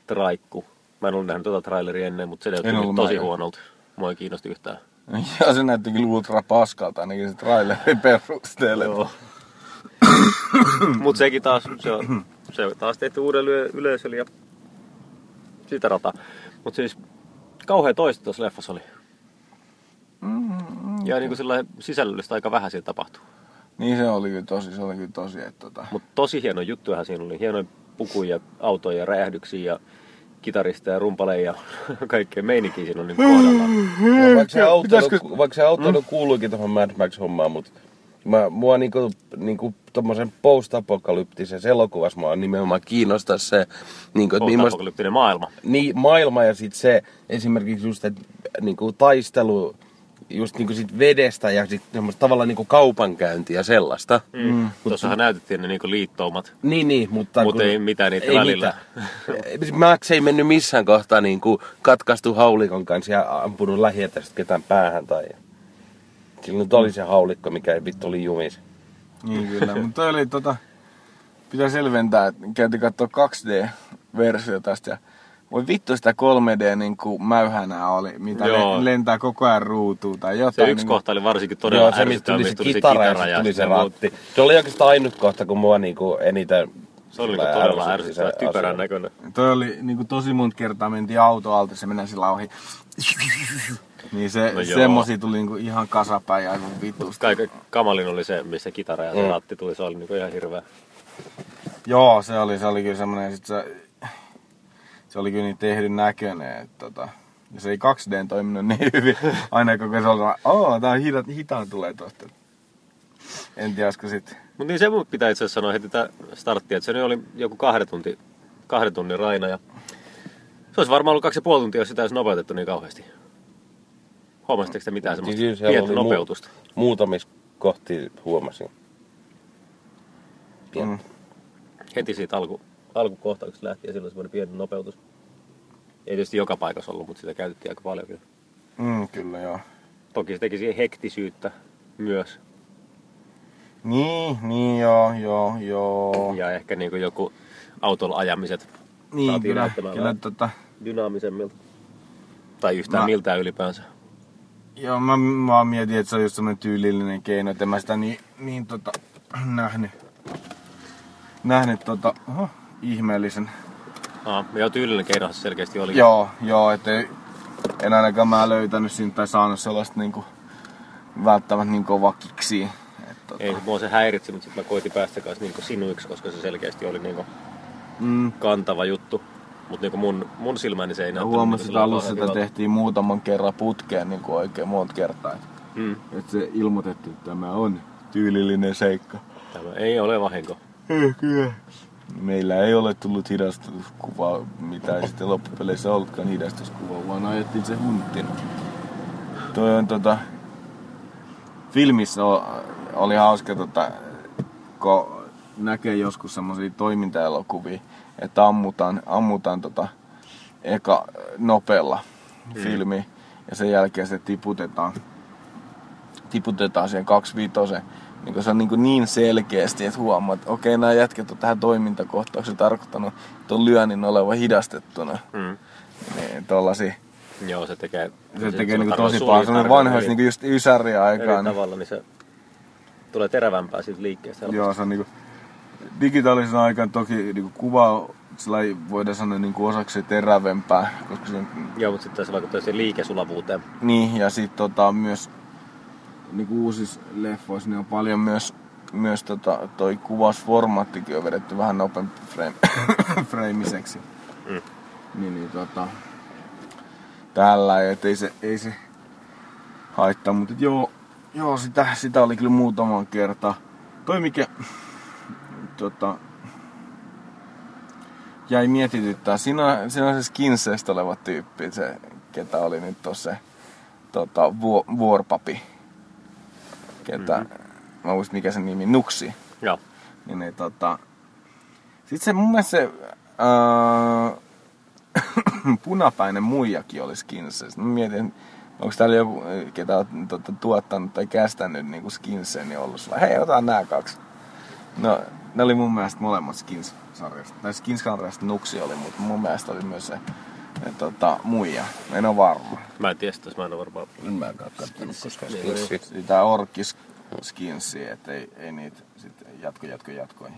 traikku. Mä en ollut nähnyt tuota traileria ennen, mutta se näytti tosi mäkään. huonolta. Mua ei kiinnosti yhtään. ja se näytti kyllä ultra paskalta ainakin se trailerin perusteella. Joo. Mutta sekin taas, se on, se on taas tehty uudelle yle- yleisölle ja sitä rata. Mutta siis kauhea toista tuossa leffassa oli. Ja niin kuin sillä sisällöllistä aika vähän siitä tapahtuu. Niin se oli kyllä tosi, se oli kyllä tosi, että tota... Mutta tosi hieno juttujahan siinä oli. Hienoja pukuja, autoja, räjähdyksiä ja kitarista ja rumpaleja ja kaikkea meininkiä siinä on niin kohdallaan. No, vaikka se autoilu, Pitäisikö- vaikka se autoilu kuuluikin tuohon Mad Max-hommaan, mutta mä, mua niinku, niinku tommosen post-apokalyptisessa elokuvassa mua nimenomaan kiinnostaa se, niinku, että Post-apokalyptinen maailma. niin, maailma ja sitten se esimerkiksi just, että niinku, taistelu just niinku sit vedestä ja sit semmoista tavallaan niinku kaupankäyntiä ja sellaista. Mm. Tuossahan näytettiin ne niinku liittoumat. Niin, niin, mutta... Mut kun- ei mitään niiden välillä. mitään. Max ei mennyt missään kohtaa niin kuin katkaistu haulikon kanssa ja ampunut lähietäisesti ketään päähän. Tai... Sillä nyt oli se haulikko, mikä ei vittu oli jumis. Niin kyllä, mutta oli tota... Pitää selventää, että käytiin katsoa 2D-versio tästä ja voi vittu sitä 3D niin kuin mäyhänää oli, mitä Joo. le- lentää koko ajan ruutuun tai Se jotain. yksi niin kohta oli varsinkin todella Joo, se mistä tuli se tuli kitara ja kitara sitten tuli se muut- ratti. Se oli oikeastaan ainut kohta, kun mua niinku eniten... Se oli niinku todella se ärsyttävä, typerän näköinen. Toi oli niin kuin tosi monta kertaa mentiin auto alta, se menee sillä ohi. Niin se, No joo. semmosia tuli niinku ihan kasapäin ja aivan vitusta. Kaiken kamalin oli se, missä kitara ja se Mm. ratti tuli, se oli niinku ihan hirveä. Joo, se oli, se oli kyllä semmonen, sit se, se oli kyllä niin tehdyn näköinen, että tota, ja se ei 2D toiminut niin hyvin, aina kun se oli oo, tää on hita, hitaan tulee tosta. En tiedä, olisiko sit, Mutta niin se mun pitää itse asiassa sanoa heti tää startti, että se nyt oli joku kahden, tunti, kahden tunnin raina ja se olisi varmaan ollut kaksi ja puoli tuntia, jos sitä olisi nopeutettu niin kauheasti. Huomasitteko te mitään semmoista Kyllä siellä pientä oli mu- nopeutusta? Muutamissa kohti huomasin. Pientä. Mm. Heti siitä alku, alkukohtauksesta lähtien silloin semmoinen pieni nopeutus. Ei tietysti joka paikassa ollut, mutta sitä käytettiin aika paljon kyllä. mm, kyllä joo. Toki se teki siihen hektisyyttä myös. Niin, niin joo, joo, joo. Ja ehkä niin kuin joku autolla ajamiset Niin, saatiin kyllä, kyllä tota, dynaamisemmilta. Tai yhtään Mä- miltään ylipäänsä. joo, mä, mä mietin, että se on just semmonen tyylillinen keino, että mä sitä niin, niin tota, nähnyt. nähnyt tota, oho, ihmeellisen. Ah, joo, tyylinen se selkeästi oli. Joo, joo, ettei en ainakaan mä löytänyt siinä tai saanut sellaista niinku välttämättä niin kovaa kiksiä. Et, tota, Ei, mua se häiritsi, mutta sitten mä koitin päästä kanssa niinku sinuiksi, koska se selkeästi oli niinku mm, kantava juttu. Mutta niinku mun, mun silmäni se ei näyttänyt huomasin, niinku että alussa sitä tehtiin muutaman kerran putkeen niin kuin oikein monta kertaa. Mm. et se ilmoitettiin, että tämä on tyylillinen seikka. Tämä ei ole vahinko. Ei, kyllä. Meillä ei ole tullut hidastuskuvaa, mitä ei sitten loppupeleissä ollutkaan hidastuskuvaa, vaan ajettiin se hunttina. Toi on tota... Filmissä oli hauska tota, kun näkee joskus semmosia toimintaelokuvia, että ammutaan, ammutaan tota, eka nopealla Mm. filmi ja sen jälkeen se tiputetaan, tiputetaan siihen 25 niin se on niin, kuin niin selkeästi, että huomaat, että okei, nämä jätket on tähän toimintakohtaukseen tarkoittanut tuon lyönnin olevan hidastettuna. Mm. Niin, tollasia. Joo, se tekee... Se, se- tekee se niin tosi paljon. Sellainen tarkoittaa vanhoissa eri- niin just ysäriä eri aikaan. tavalla, niin se tulee terävämpää siitä liikkeestä. Joo, se on niinku digitaalisen aikaan toki niinku kuva sillä ei voida sanoa niinku osaksi terävempää, koska se on, Joo, mutta sitten se vaikuttaa siihen liikesulavuuteen. niin, ja sitten tota, myös niinku uusissa leffoissa niin on paljon myös, myös tota, toi kuvausformaattikin on vedetty vähän nopeampi frame, freimiseksi. Mm. Niin, niin tota, tällä, et ei se, ei se haittaa, mutta joo, joo sitä, sitä oli kyllä muutaman kertaa. Toi mikä tota, jäi mietityttää, siinä on, siinä on se Skinsestä oleva tyyppi, se ketä oli nyt tossa se tota, vuo, vuorpapi, ketä, mm-hmm. mä muistin mikä sen nimi, Nuksi. Joo. Niin, niin tota, sit se mun mielestä se ää, punapäinen muijakin oli Skinsessä. Mä mietin, onko täällä joku, ketä on tota, tuottanut tai kästänyt niin Skinsen, niin ollut sulla, hei ota nää kaksi. No, ne oli mun mielestä molemmat Skins-sarjasta. Tai Skins-sarjasta Nuksi oli, mutta mun mielestä oli myös se ja, tota, muija. En ole varma. Mä en tiedä, mä en ole varmaan... En mäkään kattonut koskaan Niin, Skinsia. Sitä orkis skinsiä, että ei, ei niitä sitten jatko, jatko, jatko.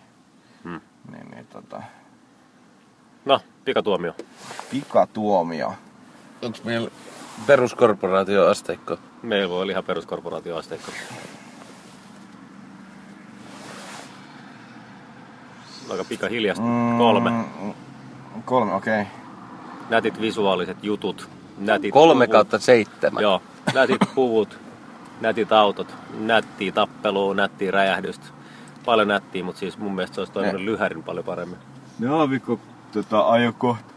Hmm. Niin, niin tota, No, pikatuomio. pikatuomio. Onks meillä peruskorporaatioasteikko? Meillä voi olla ihan peruskorporaatioasteikko. Aika pika hiljasta. Kolme. Mm, kolme, okei. Okay. Nätit visuaaliset jutut. Nätit Kolme puvut. kautta seitsemän. Joo. Nätit puvut. Nätit autot. Nättiä tappelua. Nättiä räjähdystä. Paljon nättiä, mutta siis mun mielestä se olisi toiminut lyhärin paljon paremmin. Ne aavikko tota, ajo kohta.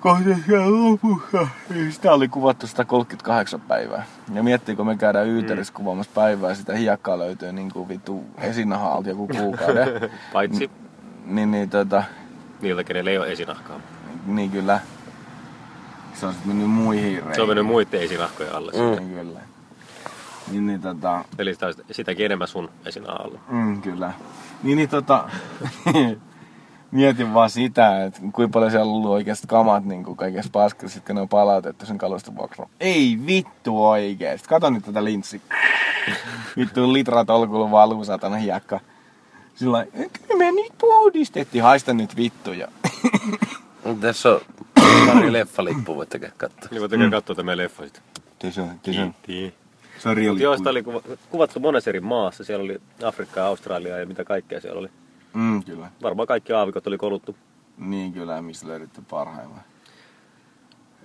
Kohta lopussa. Sitä oli kuvattu 138 päivää. Ja miettii, kun me käydään Yyterissä mm. kuvaamassa päivää, sitä hiekkaa löytyy niin kuin vittu esinaha alta joku kuukauden. Paitsi niin, niin, tota, niiltä, kenellä ei ole esinahkaa. niin kyllä. Se on sitten mennyt muihin reihin. Se on mennyt muiden esinahkojen alle. Mm. Niin, kyllä. Niin, niin tota, Eli sitä, sitäkin enemmän sun esinahan alla. Mm, kyllä. Niin, niin tota, mietin vaan sitä, että kuinka paljon siellä on ollut oikeasti kamat niin kuin kaikessa paskassa, kun ne on palautettu sen kaluston vuoksi. Ei vittu oikeesti. Kato nyt tätä linssi. vittu litra tolkulla valuu satana hiekka. Sillä lailla, kyllä me nyt puhdistettiin. Haista nyt vittuja. Tässä on pari leffalippu, voitte käydä katsoa. Niin voitte mm. katsoa tämän leffa sitten. Tässä on, tässä on. Kiitti. Sari Mutta joo, sitä oli kuva- kuvattu monessa eri maassa. Siellä oli Afrikkaa, Australiaa ja mitä kaikkea siellä oli. Mm, kyllä. Varmaan kaikki aavikot oli koluttu. Niin kyllä, missä löydetty parhaimman.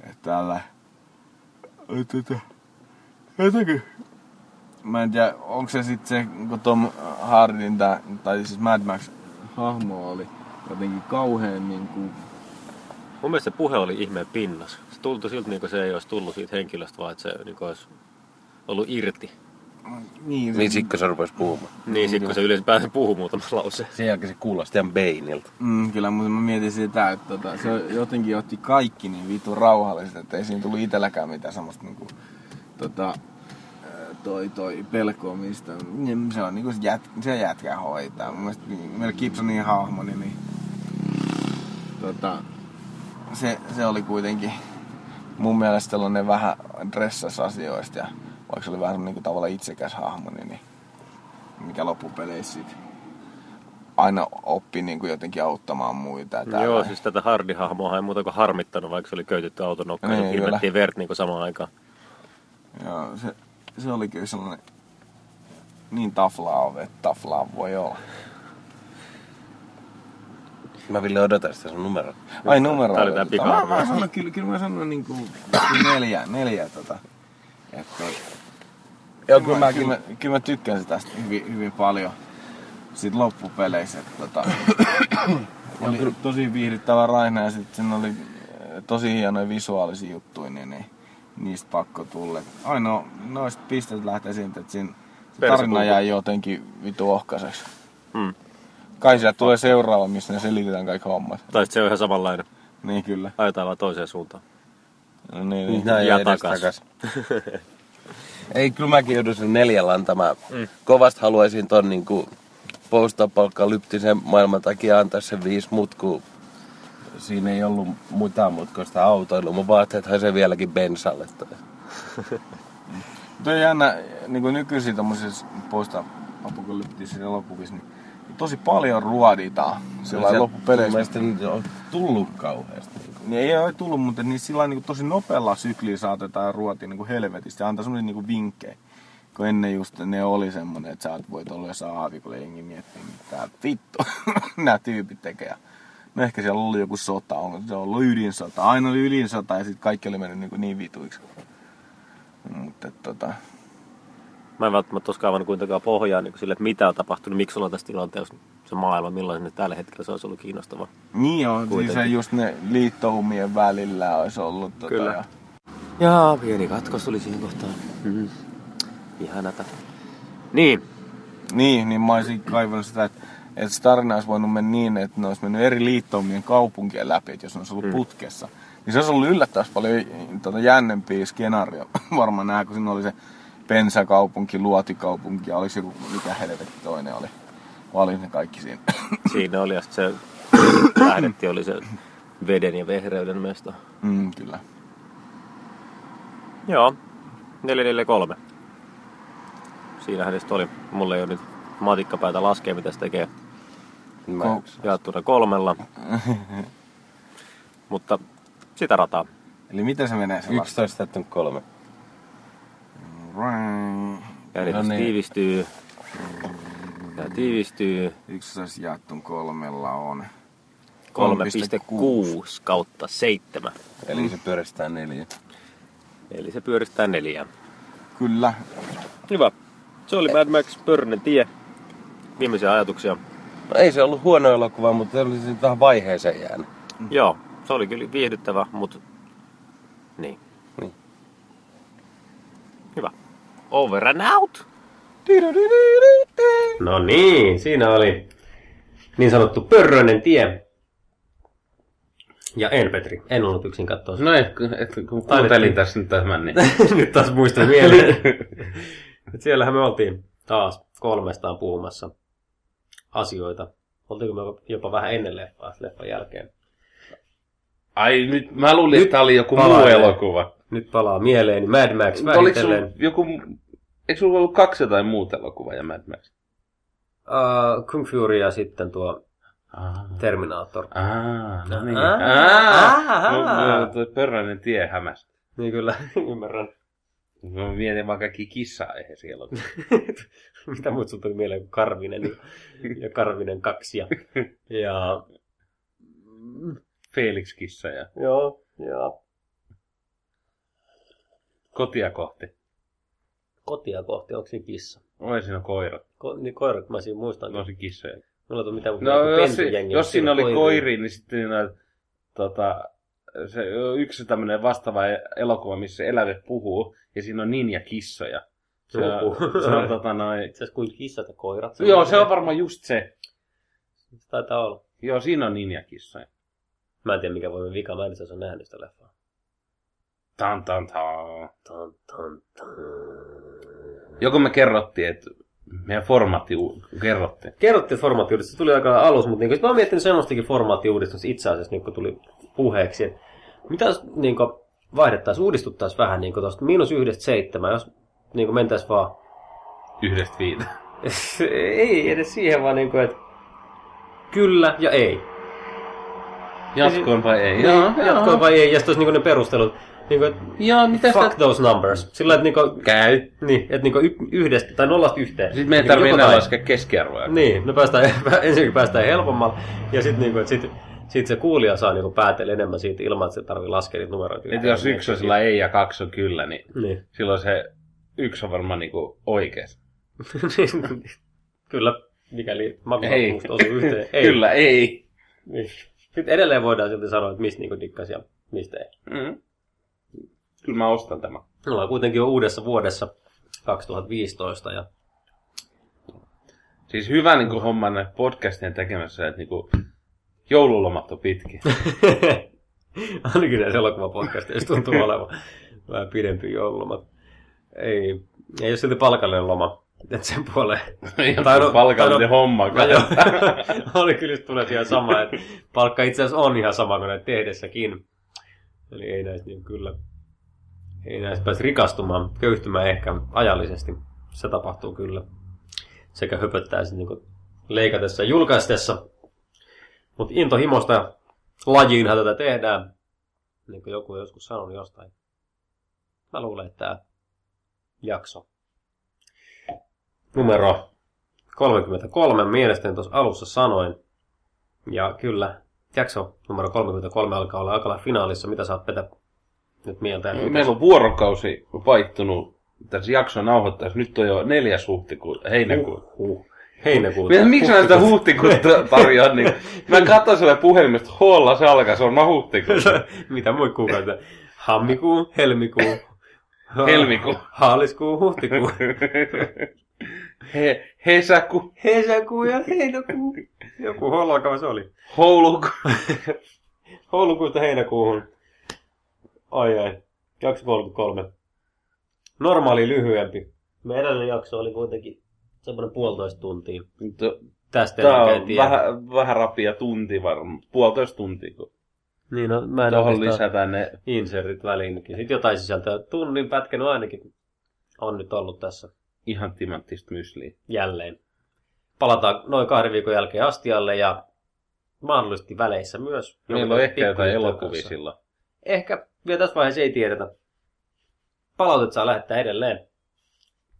Et täällä... Tätä... Jotenkin... Mä en tiedä, onko se sitten se, kun Tom Hardin tää, tai siis Mad Max hahmo oli jotenkin kauhean niinku... Mun mielestä se puhe oli ihmeen pinnas. Se tuntui siltä, niin kuin se ei olisi tullut siitä henkilöstä, vaan että se niin kuin olisi ollut irti. Niin, Niin sit kun se rupesi puhumaan. Niin, sit kun se yleensä pääsi puhuu muutaman lauseen. Sen jälkeen se kuulosti ihan Baneilta. Mm, kyllä, mutta mä mietin sitä, että tota, se jotenkin otti kaikki niin vitun rauhallisesti, että ei siinä tullut itselläkään mitään semmoista niinku, tota, toi, toi pelkoa mistä. Niin Se on niinku se, jät, se jätkä hoitaa. Mun mielestä niin- Mel Gibsonin hahmo, niin, niin tota, se, se oli kuitenkin mun mielestä sellainen vähän dressas asioista ja vaikka se oli vähän niinku tavallaan itsekäs hahmo, niin, niin mikä loppupeleissä sit aina oppi niin kuin jotenkin auttamaan muita. Ja tällä. Joo, siis tätä Hardi-hahmoa ei muuta kuin harmittanut, vaikka se oli köytetty autonokkaan Niin, ja ilmettiin vert niin samaan aikaan. Joo, se, se oli kyllä sellainen niin taflaa, että taflaa voi olla. Mä Ville odotan sitä sun numeroa. Ai numero. Tää oli tää Mä, pika. mä sanon, kyllä, kyllä mä sanon niin kuin neljä, neljä tota. Että, joo, kyllä mä, kyllä, mä, kyllä mä tykkään sitä tästä hyvin, hyvin paljon. Siitä loppupeleissä. Että, tota, oli tosi viihdyttävä Raina ja sitten siinä oli eh, tosi hienoja visuaalisia juttuja, niin, niin niistä pakko tulla. Ainoa noista pisteet lähtee siitä, että siinä tarina jäi jotenkin vitu ohkaiseksi. Hmm. Kai sieltä tulee seuraava, missä ne selitetään kaikki hommat. Tai se on ihan samanlainen. Niin kyllä. Ajetaan vaan toiseen suuntaan. No niin, niin. Näin Ja takas. takas. Ei, kyllä mäkin joudun sen neljällä antamaan. Mm. Kovasti haluaisin ton niinku postapalkkalyptisen maailman takia antaa sen viisi mut, kun siinä ei ollut muita mutkoista autoilua. Mun vaatteet haisee vieläkin bensalle. Tuo on jännä, niin kuin nykyisin tommosissa post-apokalyptisissa elokuvissa, niin tosi paljon ruoditaan sillä Mun loppupeleissä. on tullut kauheasti. Niin ei ole tullut, mutta niin sillä niin tosi nopealla syklillä saatetaan ruotia niin kuin helvetistä ja antaa semmoisia niin vinkkejä. Kun ennen just ne oli semmonen, että sä voit olla jossain aavikolla jengi miettii, mitä vittu nämä tyypit tekee. No ehkä siellä oli joku sota, onko se ollut ydinsota. Aina oli ydinsota ja sitten kaikki oli mennyt niin, niin vituiksi. Mutta tota, Mä en välttämättä ole kaivannut kuitenkaan pohjaa niin sille, että mitä on tapahtunut, miksi ollaan tässä tilanteessa se maailma, millainen tällä hetkellä se olisi ollut kiinnostavaa. Niin on, siis Kuitenkin. se just ne liittoumien välillä olisi ollut. Tota, Kyllä. Ja, Jaa, pieni katkos tuli siihen kohtaan. Mm. Ihanata. Niin, niin, niin mä olisin kaivannut sitä, että, että se tarina olisi voinut mennä niin, että ne olisi mennyt eri liittoumien kaupunkien läpi, että jos ne olisi ollut mm. putkessa. Niin se olisi ollut yllättävästi paljon tota, jännempiä skenaario. Varmaan nää, kun siinä oli se Pensakaupunki, Luotikaupunki ja oliko se joku, mikä helvetti toinen oli. Vai oli ne kaikki siinä? siinä oli ja se lähdetti oli se veden ja vehreyden mesta. mm, kyllä. Joo, 443. Siinähän ne sit oli. Mulla ei ole nyt matikkapäätä laskea, mitä se tekee Mä jaettuna kolmella. Mutta sitä rataa. Eli miten se menee se 11 täyttänyt kolme. Eli No niin. tiivistyy. Ja tiivistyy Yksi jaettu kolmella on 3,6 kautta 7. Eli se pyöristää neljä. Eli se pyöristää neljään. Kyllä. Hyvä. Se oli Mad Max Pörnen tie. Viimeisiä ajatuksia. No ei se ollut huono elokuva, mutta se oli sitten vähän vaiheeseen jäänyt. Joo, se oli kyllä viihdyttävä, mutta... Niin. Niin. Hyvä. Over and out! No niin, siinä oli niin sanottu pörröinen tie. Ja en, Petri. En ollut yksin katsoa. No et, et, kun kuuntelin tässä nyt tämän, niin Nyt taas muistan mieleen. Et siellähän me oltiin taas kolmestaan puhumassa asioita. Oltiinko me jopa vähän ennen leffaa, leffan jälkeen. ai nyt mä luulin, että tää oli joku muu elokuva. Nyt palaa mieleeni Mad Max vähitellen. joku, eikö sulla ollut kaksi jotain muuta elokuvaa ja Mad Max? Uh, Kung Fury ja sitten tuo Ah. Terminator. Ah, no niin. Ah. no, tuo pörräinen tie hämäs. Niin kyllä, ymmärrän. Mä mietin vaan kaikki kissa-aiheisia elokuvia. Mitä muut sun tuli mieleen kuin Karvinen ja, Karvinen kaksi ja, ja Felix kissa ja joo, ja kotia kohti. kotia kohti, onko siinä kissa? Oi siinä koira. Ko, niin koirat mä siinä muistan. Tosi kissoja. Mulla on mitään No jos, jos siinä oli koiri, niin sitten siinä, tota, se yksi tämmöinen vastaava elokuva, missä eläimet puhuu, ja siinä on ninja-kissoja. Se, on- se on tota noin... Itse asiassa kuin kissat ja koirat. Joo, se on varmaan just se. Se taitaa olla. Joo, siinä on ninja-kissoja. Mä en tiedä mikä voi vika, mä en ole nähnyt sitä leffaa. Tan, tan, tan. Tan, tan, tan. Joko me kerrottiin, että meidän formaatti kerrottiin. Kerrottiin formaattiuudistus, se tuli aika alus, mutta niin, mä oon miettinyt semmoistakin formaattiuudistusta itse asiassa, niin kun tuli puheeksi. että Mitä jos niin vaihdettaisiin, uudistuttaisiin vähän niin tuosta miinus yhdestä seitsemän, jos niin mentäisiin vaan Yhdestä viitä. ei edes siihen, vaan niin kuin, että Kyllä ja ei. Jatkoon vai ei? Niin, Joo, jatkoon vai ei, ja sitten olisi niinku ne perustelut. Niinku, et Joo, mitä fuck sitä... those numbers. Sillä että niinku, Käy. niin, että niinku y- yhdestä tai nollasta yhteen. Sitten meidän Niinku tarvii enää laskea keskiarvoja. Niin, me päästään, ensinnäkin päästään helpommalla, ja sitten niinku, et sit, sit se kuulija saa niinku päätellä enemmän siitä ilman, että se tarvii laskea niitä numeroita. Et jos yksi on sillä ei ja kaksi on kyllä, niin Niin. silloin se yksi on varmaan niinku oikees. Kyllä, mikäli Ei. makuhakuusta osuu yhteen. Ei. Kyllä, ei. Niin. Sitten edelleen voidaan silti sanoa, että mistä niinku dikkas ja mistä ei. Mm. Kyllä mä ostan tämän. Me ollaan kuitenkin jo uudessa vuodessa 2015 ja Siis hyvä niin homma näitä podcastien tekemässä, että niin joululomat on pitkiä. ainakin näissä elokuvapodcasteissa tuntuu olevan vähän pidempi joululomat. Ei, ei ole silti palkallinen loma. Et sen puoleen. Tai no- palkallinen tai no- homma. No joo. Oli kyllä tulee ihan sama, että palkka itse asiassa on ihan sama kuin näitä tehdessäkin. Eli ei näistä niin kyllä, ei näistä pääse rikastumaan, köyhtymään ehkä ajallisesti. Se tapahtuu kyllä. Sekä höpöttää sitten niin leikatessa ja julkaistessa. Mutta intohimosta lajiinhan tätä tehdään. Niin kuin joku joskus sanonut jostain. Mä luulen, että tämä jakso numero 33 mielestäni tuossa alussa sanoin. Ja kyllä, jakso numero 33 alkaa olla aika lailla finaalissa. Mitä oot Petä nyt mieltä? Meillä on vuorokausi vaihtunut tässä jakson nauhoittaessa. Nyt on jo neljäs huhtikuuta, heinäkuuta. Huh. Heinäkuuta. Miten, miksi mä sitä huhtikuuta tarjoan? Niin, mä katsoin sulle puhelimesta, holla se alkaa, se on mä huhtikuuta. Mitä muut kuukautta? Hammikuu, helmikuu, Helmikuu. haaliskuu, huhtikuu, He, hesäku, heinäkuu ja heinäkuu. Joku hollakava se oli. houluku. Joulukuusta heinäkuuhun. Ai ai. Jakso 33. Normaali lyhyempi. Meidän edellinen jakso oli kuitenkin semmoinen puolitoista tuntia. Tästä Tää en oikein on tiedä. vähän, vähän rapia tunti varmaan, puolitoista tuntia. Kun Niin, no, mä en tuohon lisätään ne insertit väliinkin. Sitten jotain sisältöä. Tunnin pätkän ainakin on nyt ollut tässä ihan timanttista mysliä. jälleen. Palataan noin kahden viikon jälkeen astialle ja mahdollisesti väleissä myös. Meillä on ehkä jotain elokuvia silloin. Ehkä vielä tässä vaiheessa ei tiedetä. Palautet saa lähettää edelleen.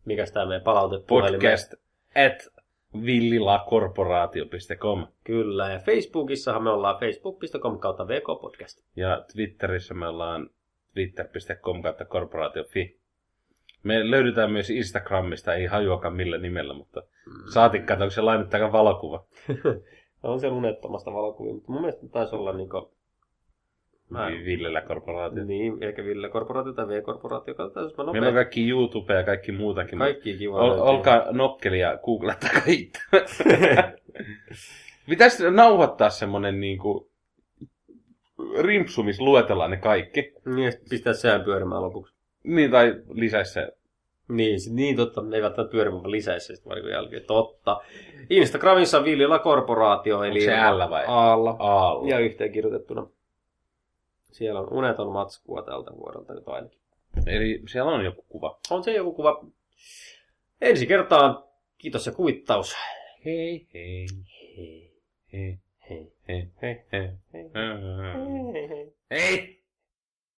Mikäs tää meidän palautepuhelin? Podcast at villilakorporaatio.com Kyllä, ja Facebookissahan me ollaan facebook.com kautta vk-podcast. ja Twitterissä me ollaan twitter.com kautta korporaatio.fi. Me löydetään myös Instagramista, ei hajuakaan millä nimellä, mutta saatikka, että onko se lainettakaan valokuva. on se lunettomasta valokuvia, mutta mun mielestä taisi olla niinku... Mä Villellä korporaatio. Niin, ehkä Ville Korporaatio tai V-korporaatio. Katsotaan, jos mä Meillä on kaikki YouTube ja kaikki muutakin. Kaikki kiva Ol, olkaa nokkeli ja googlettakaa itse. Pitäisi nauhoittaa semmonen niinku rimpsu, missä luetellaan ne kaikki. Niin, pistää sehän pyörimään lopuksi. Niin, tai lisäisi se. Niin, niin totta, ne ei välttämättä pyörimään, vaan lisäisi se sitten valikon jälkeen. Totta. Instagramissa on Villila Korporaatio, eli se L vai? Aalla. Aalla. Ja yhteen kirjoitettuna. Siellä on uneton matskua tältä vuodelta nyt ainakin. Eli siellä on joku kuva. On se joku kuva. Ensi kertaan. Kiitos ja kuittaus. Hei hei. Hei. Hei Hei. hei. Hei. Hei. Hei. Hei. Hei. Hei. Hei.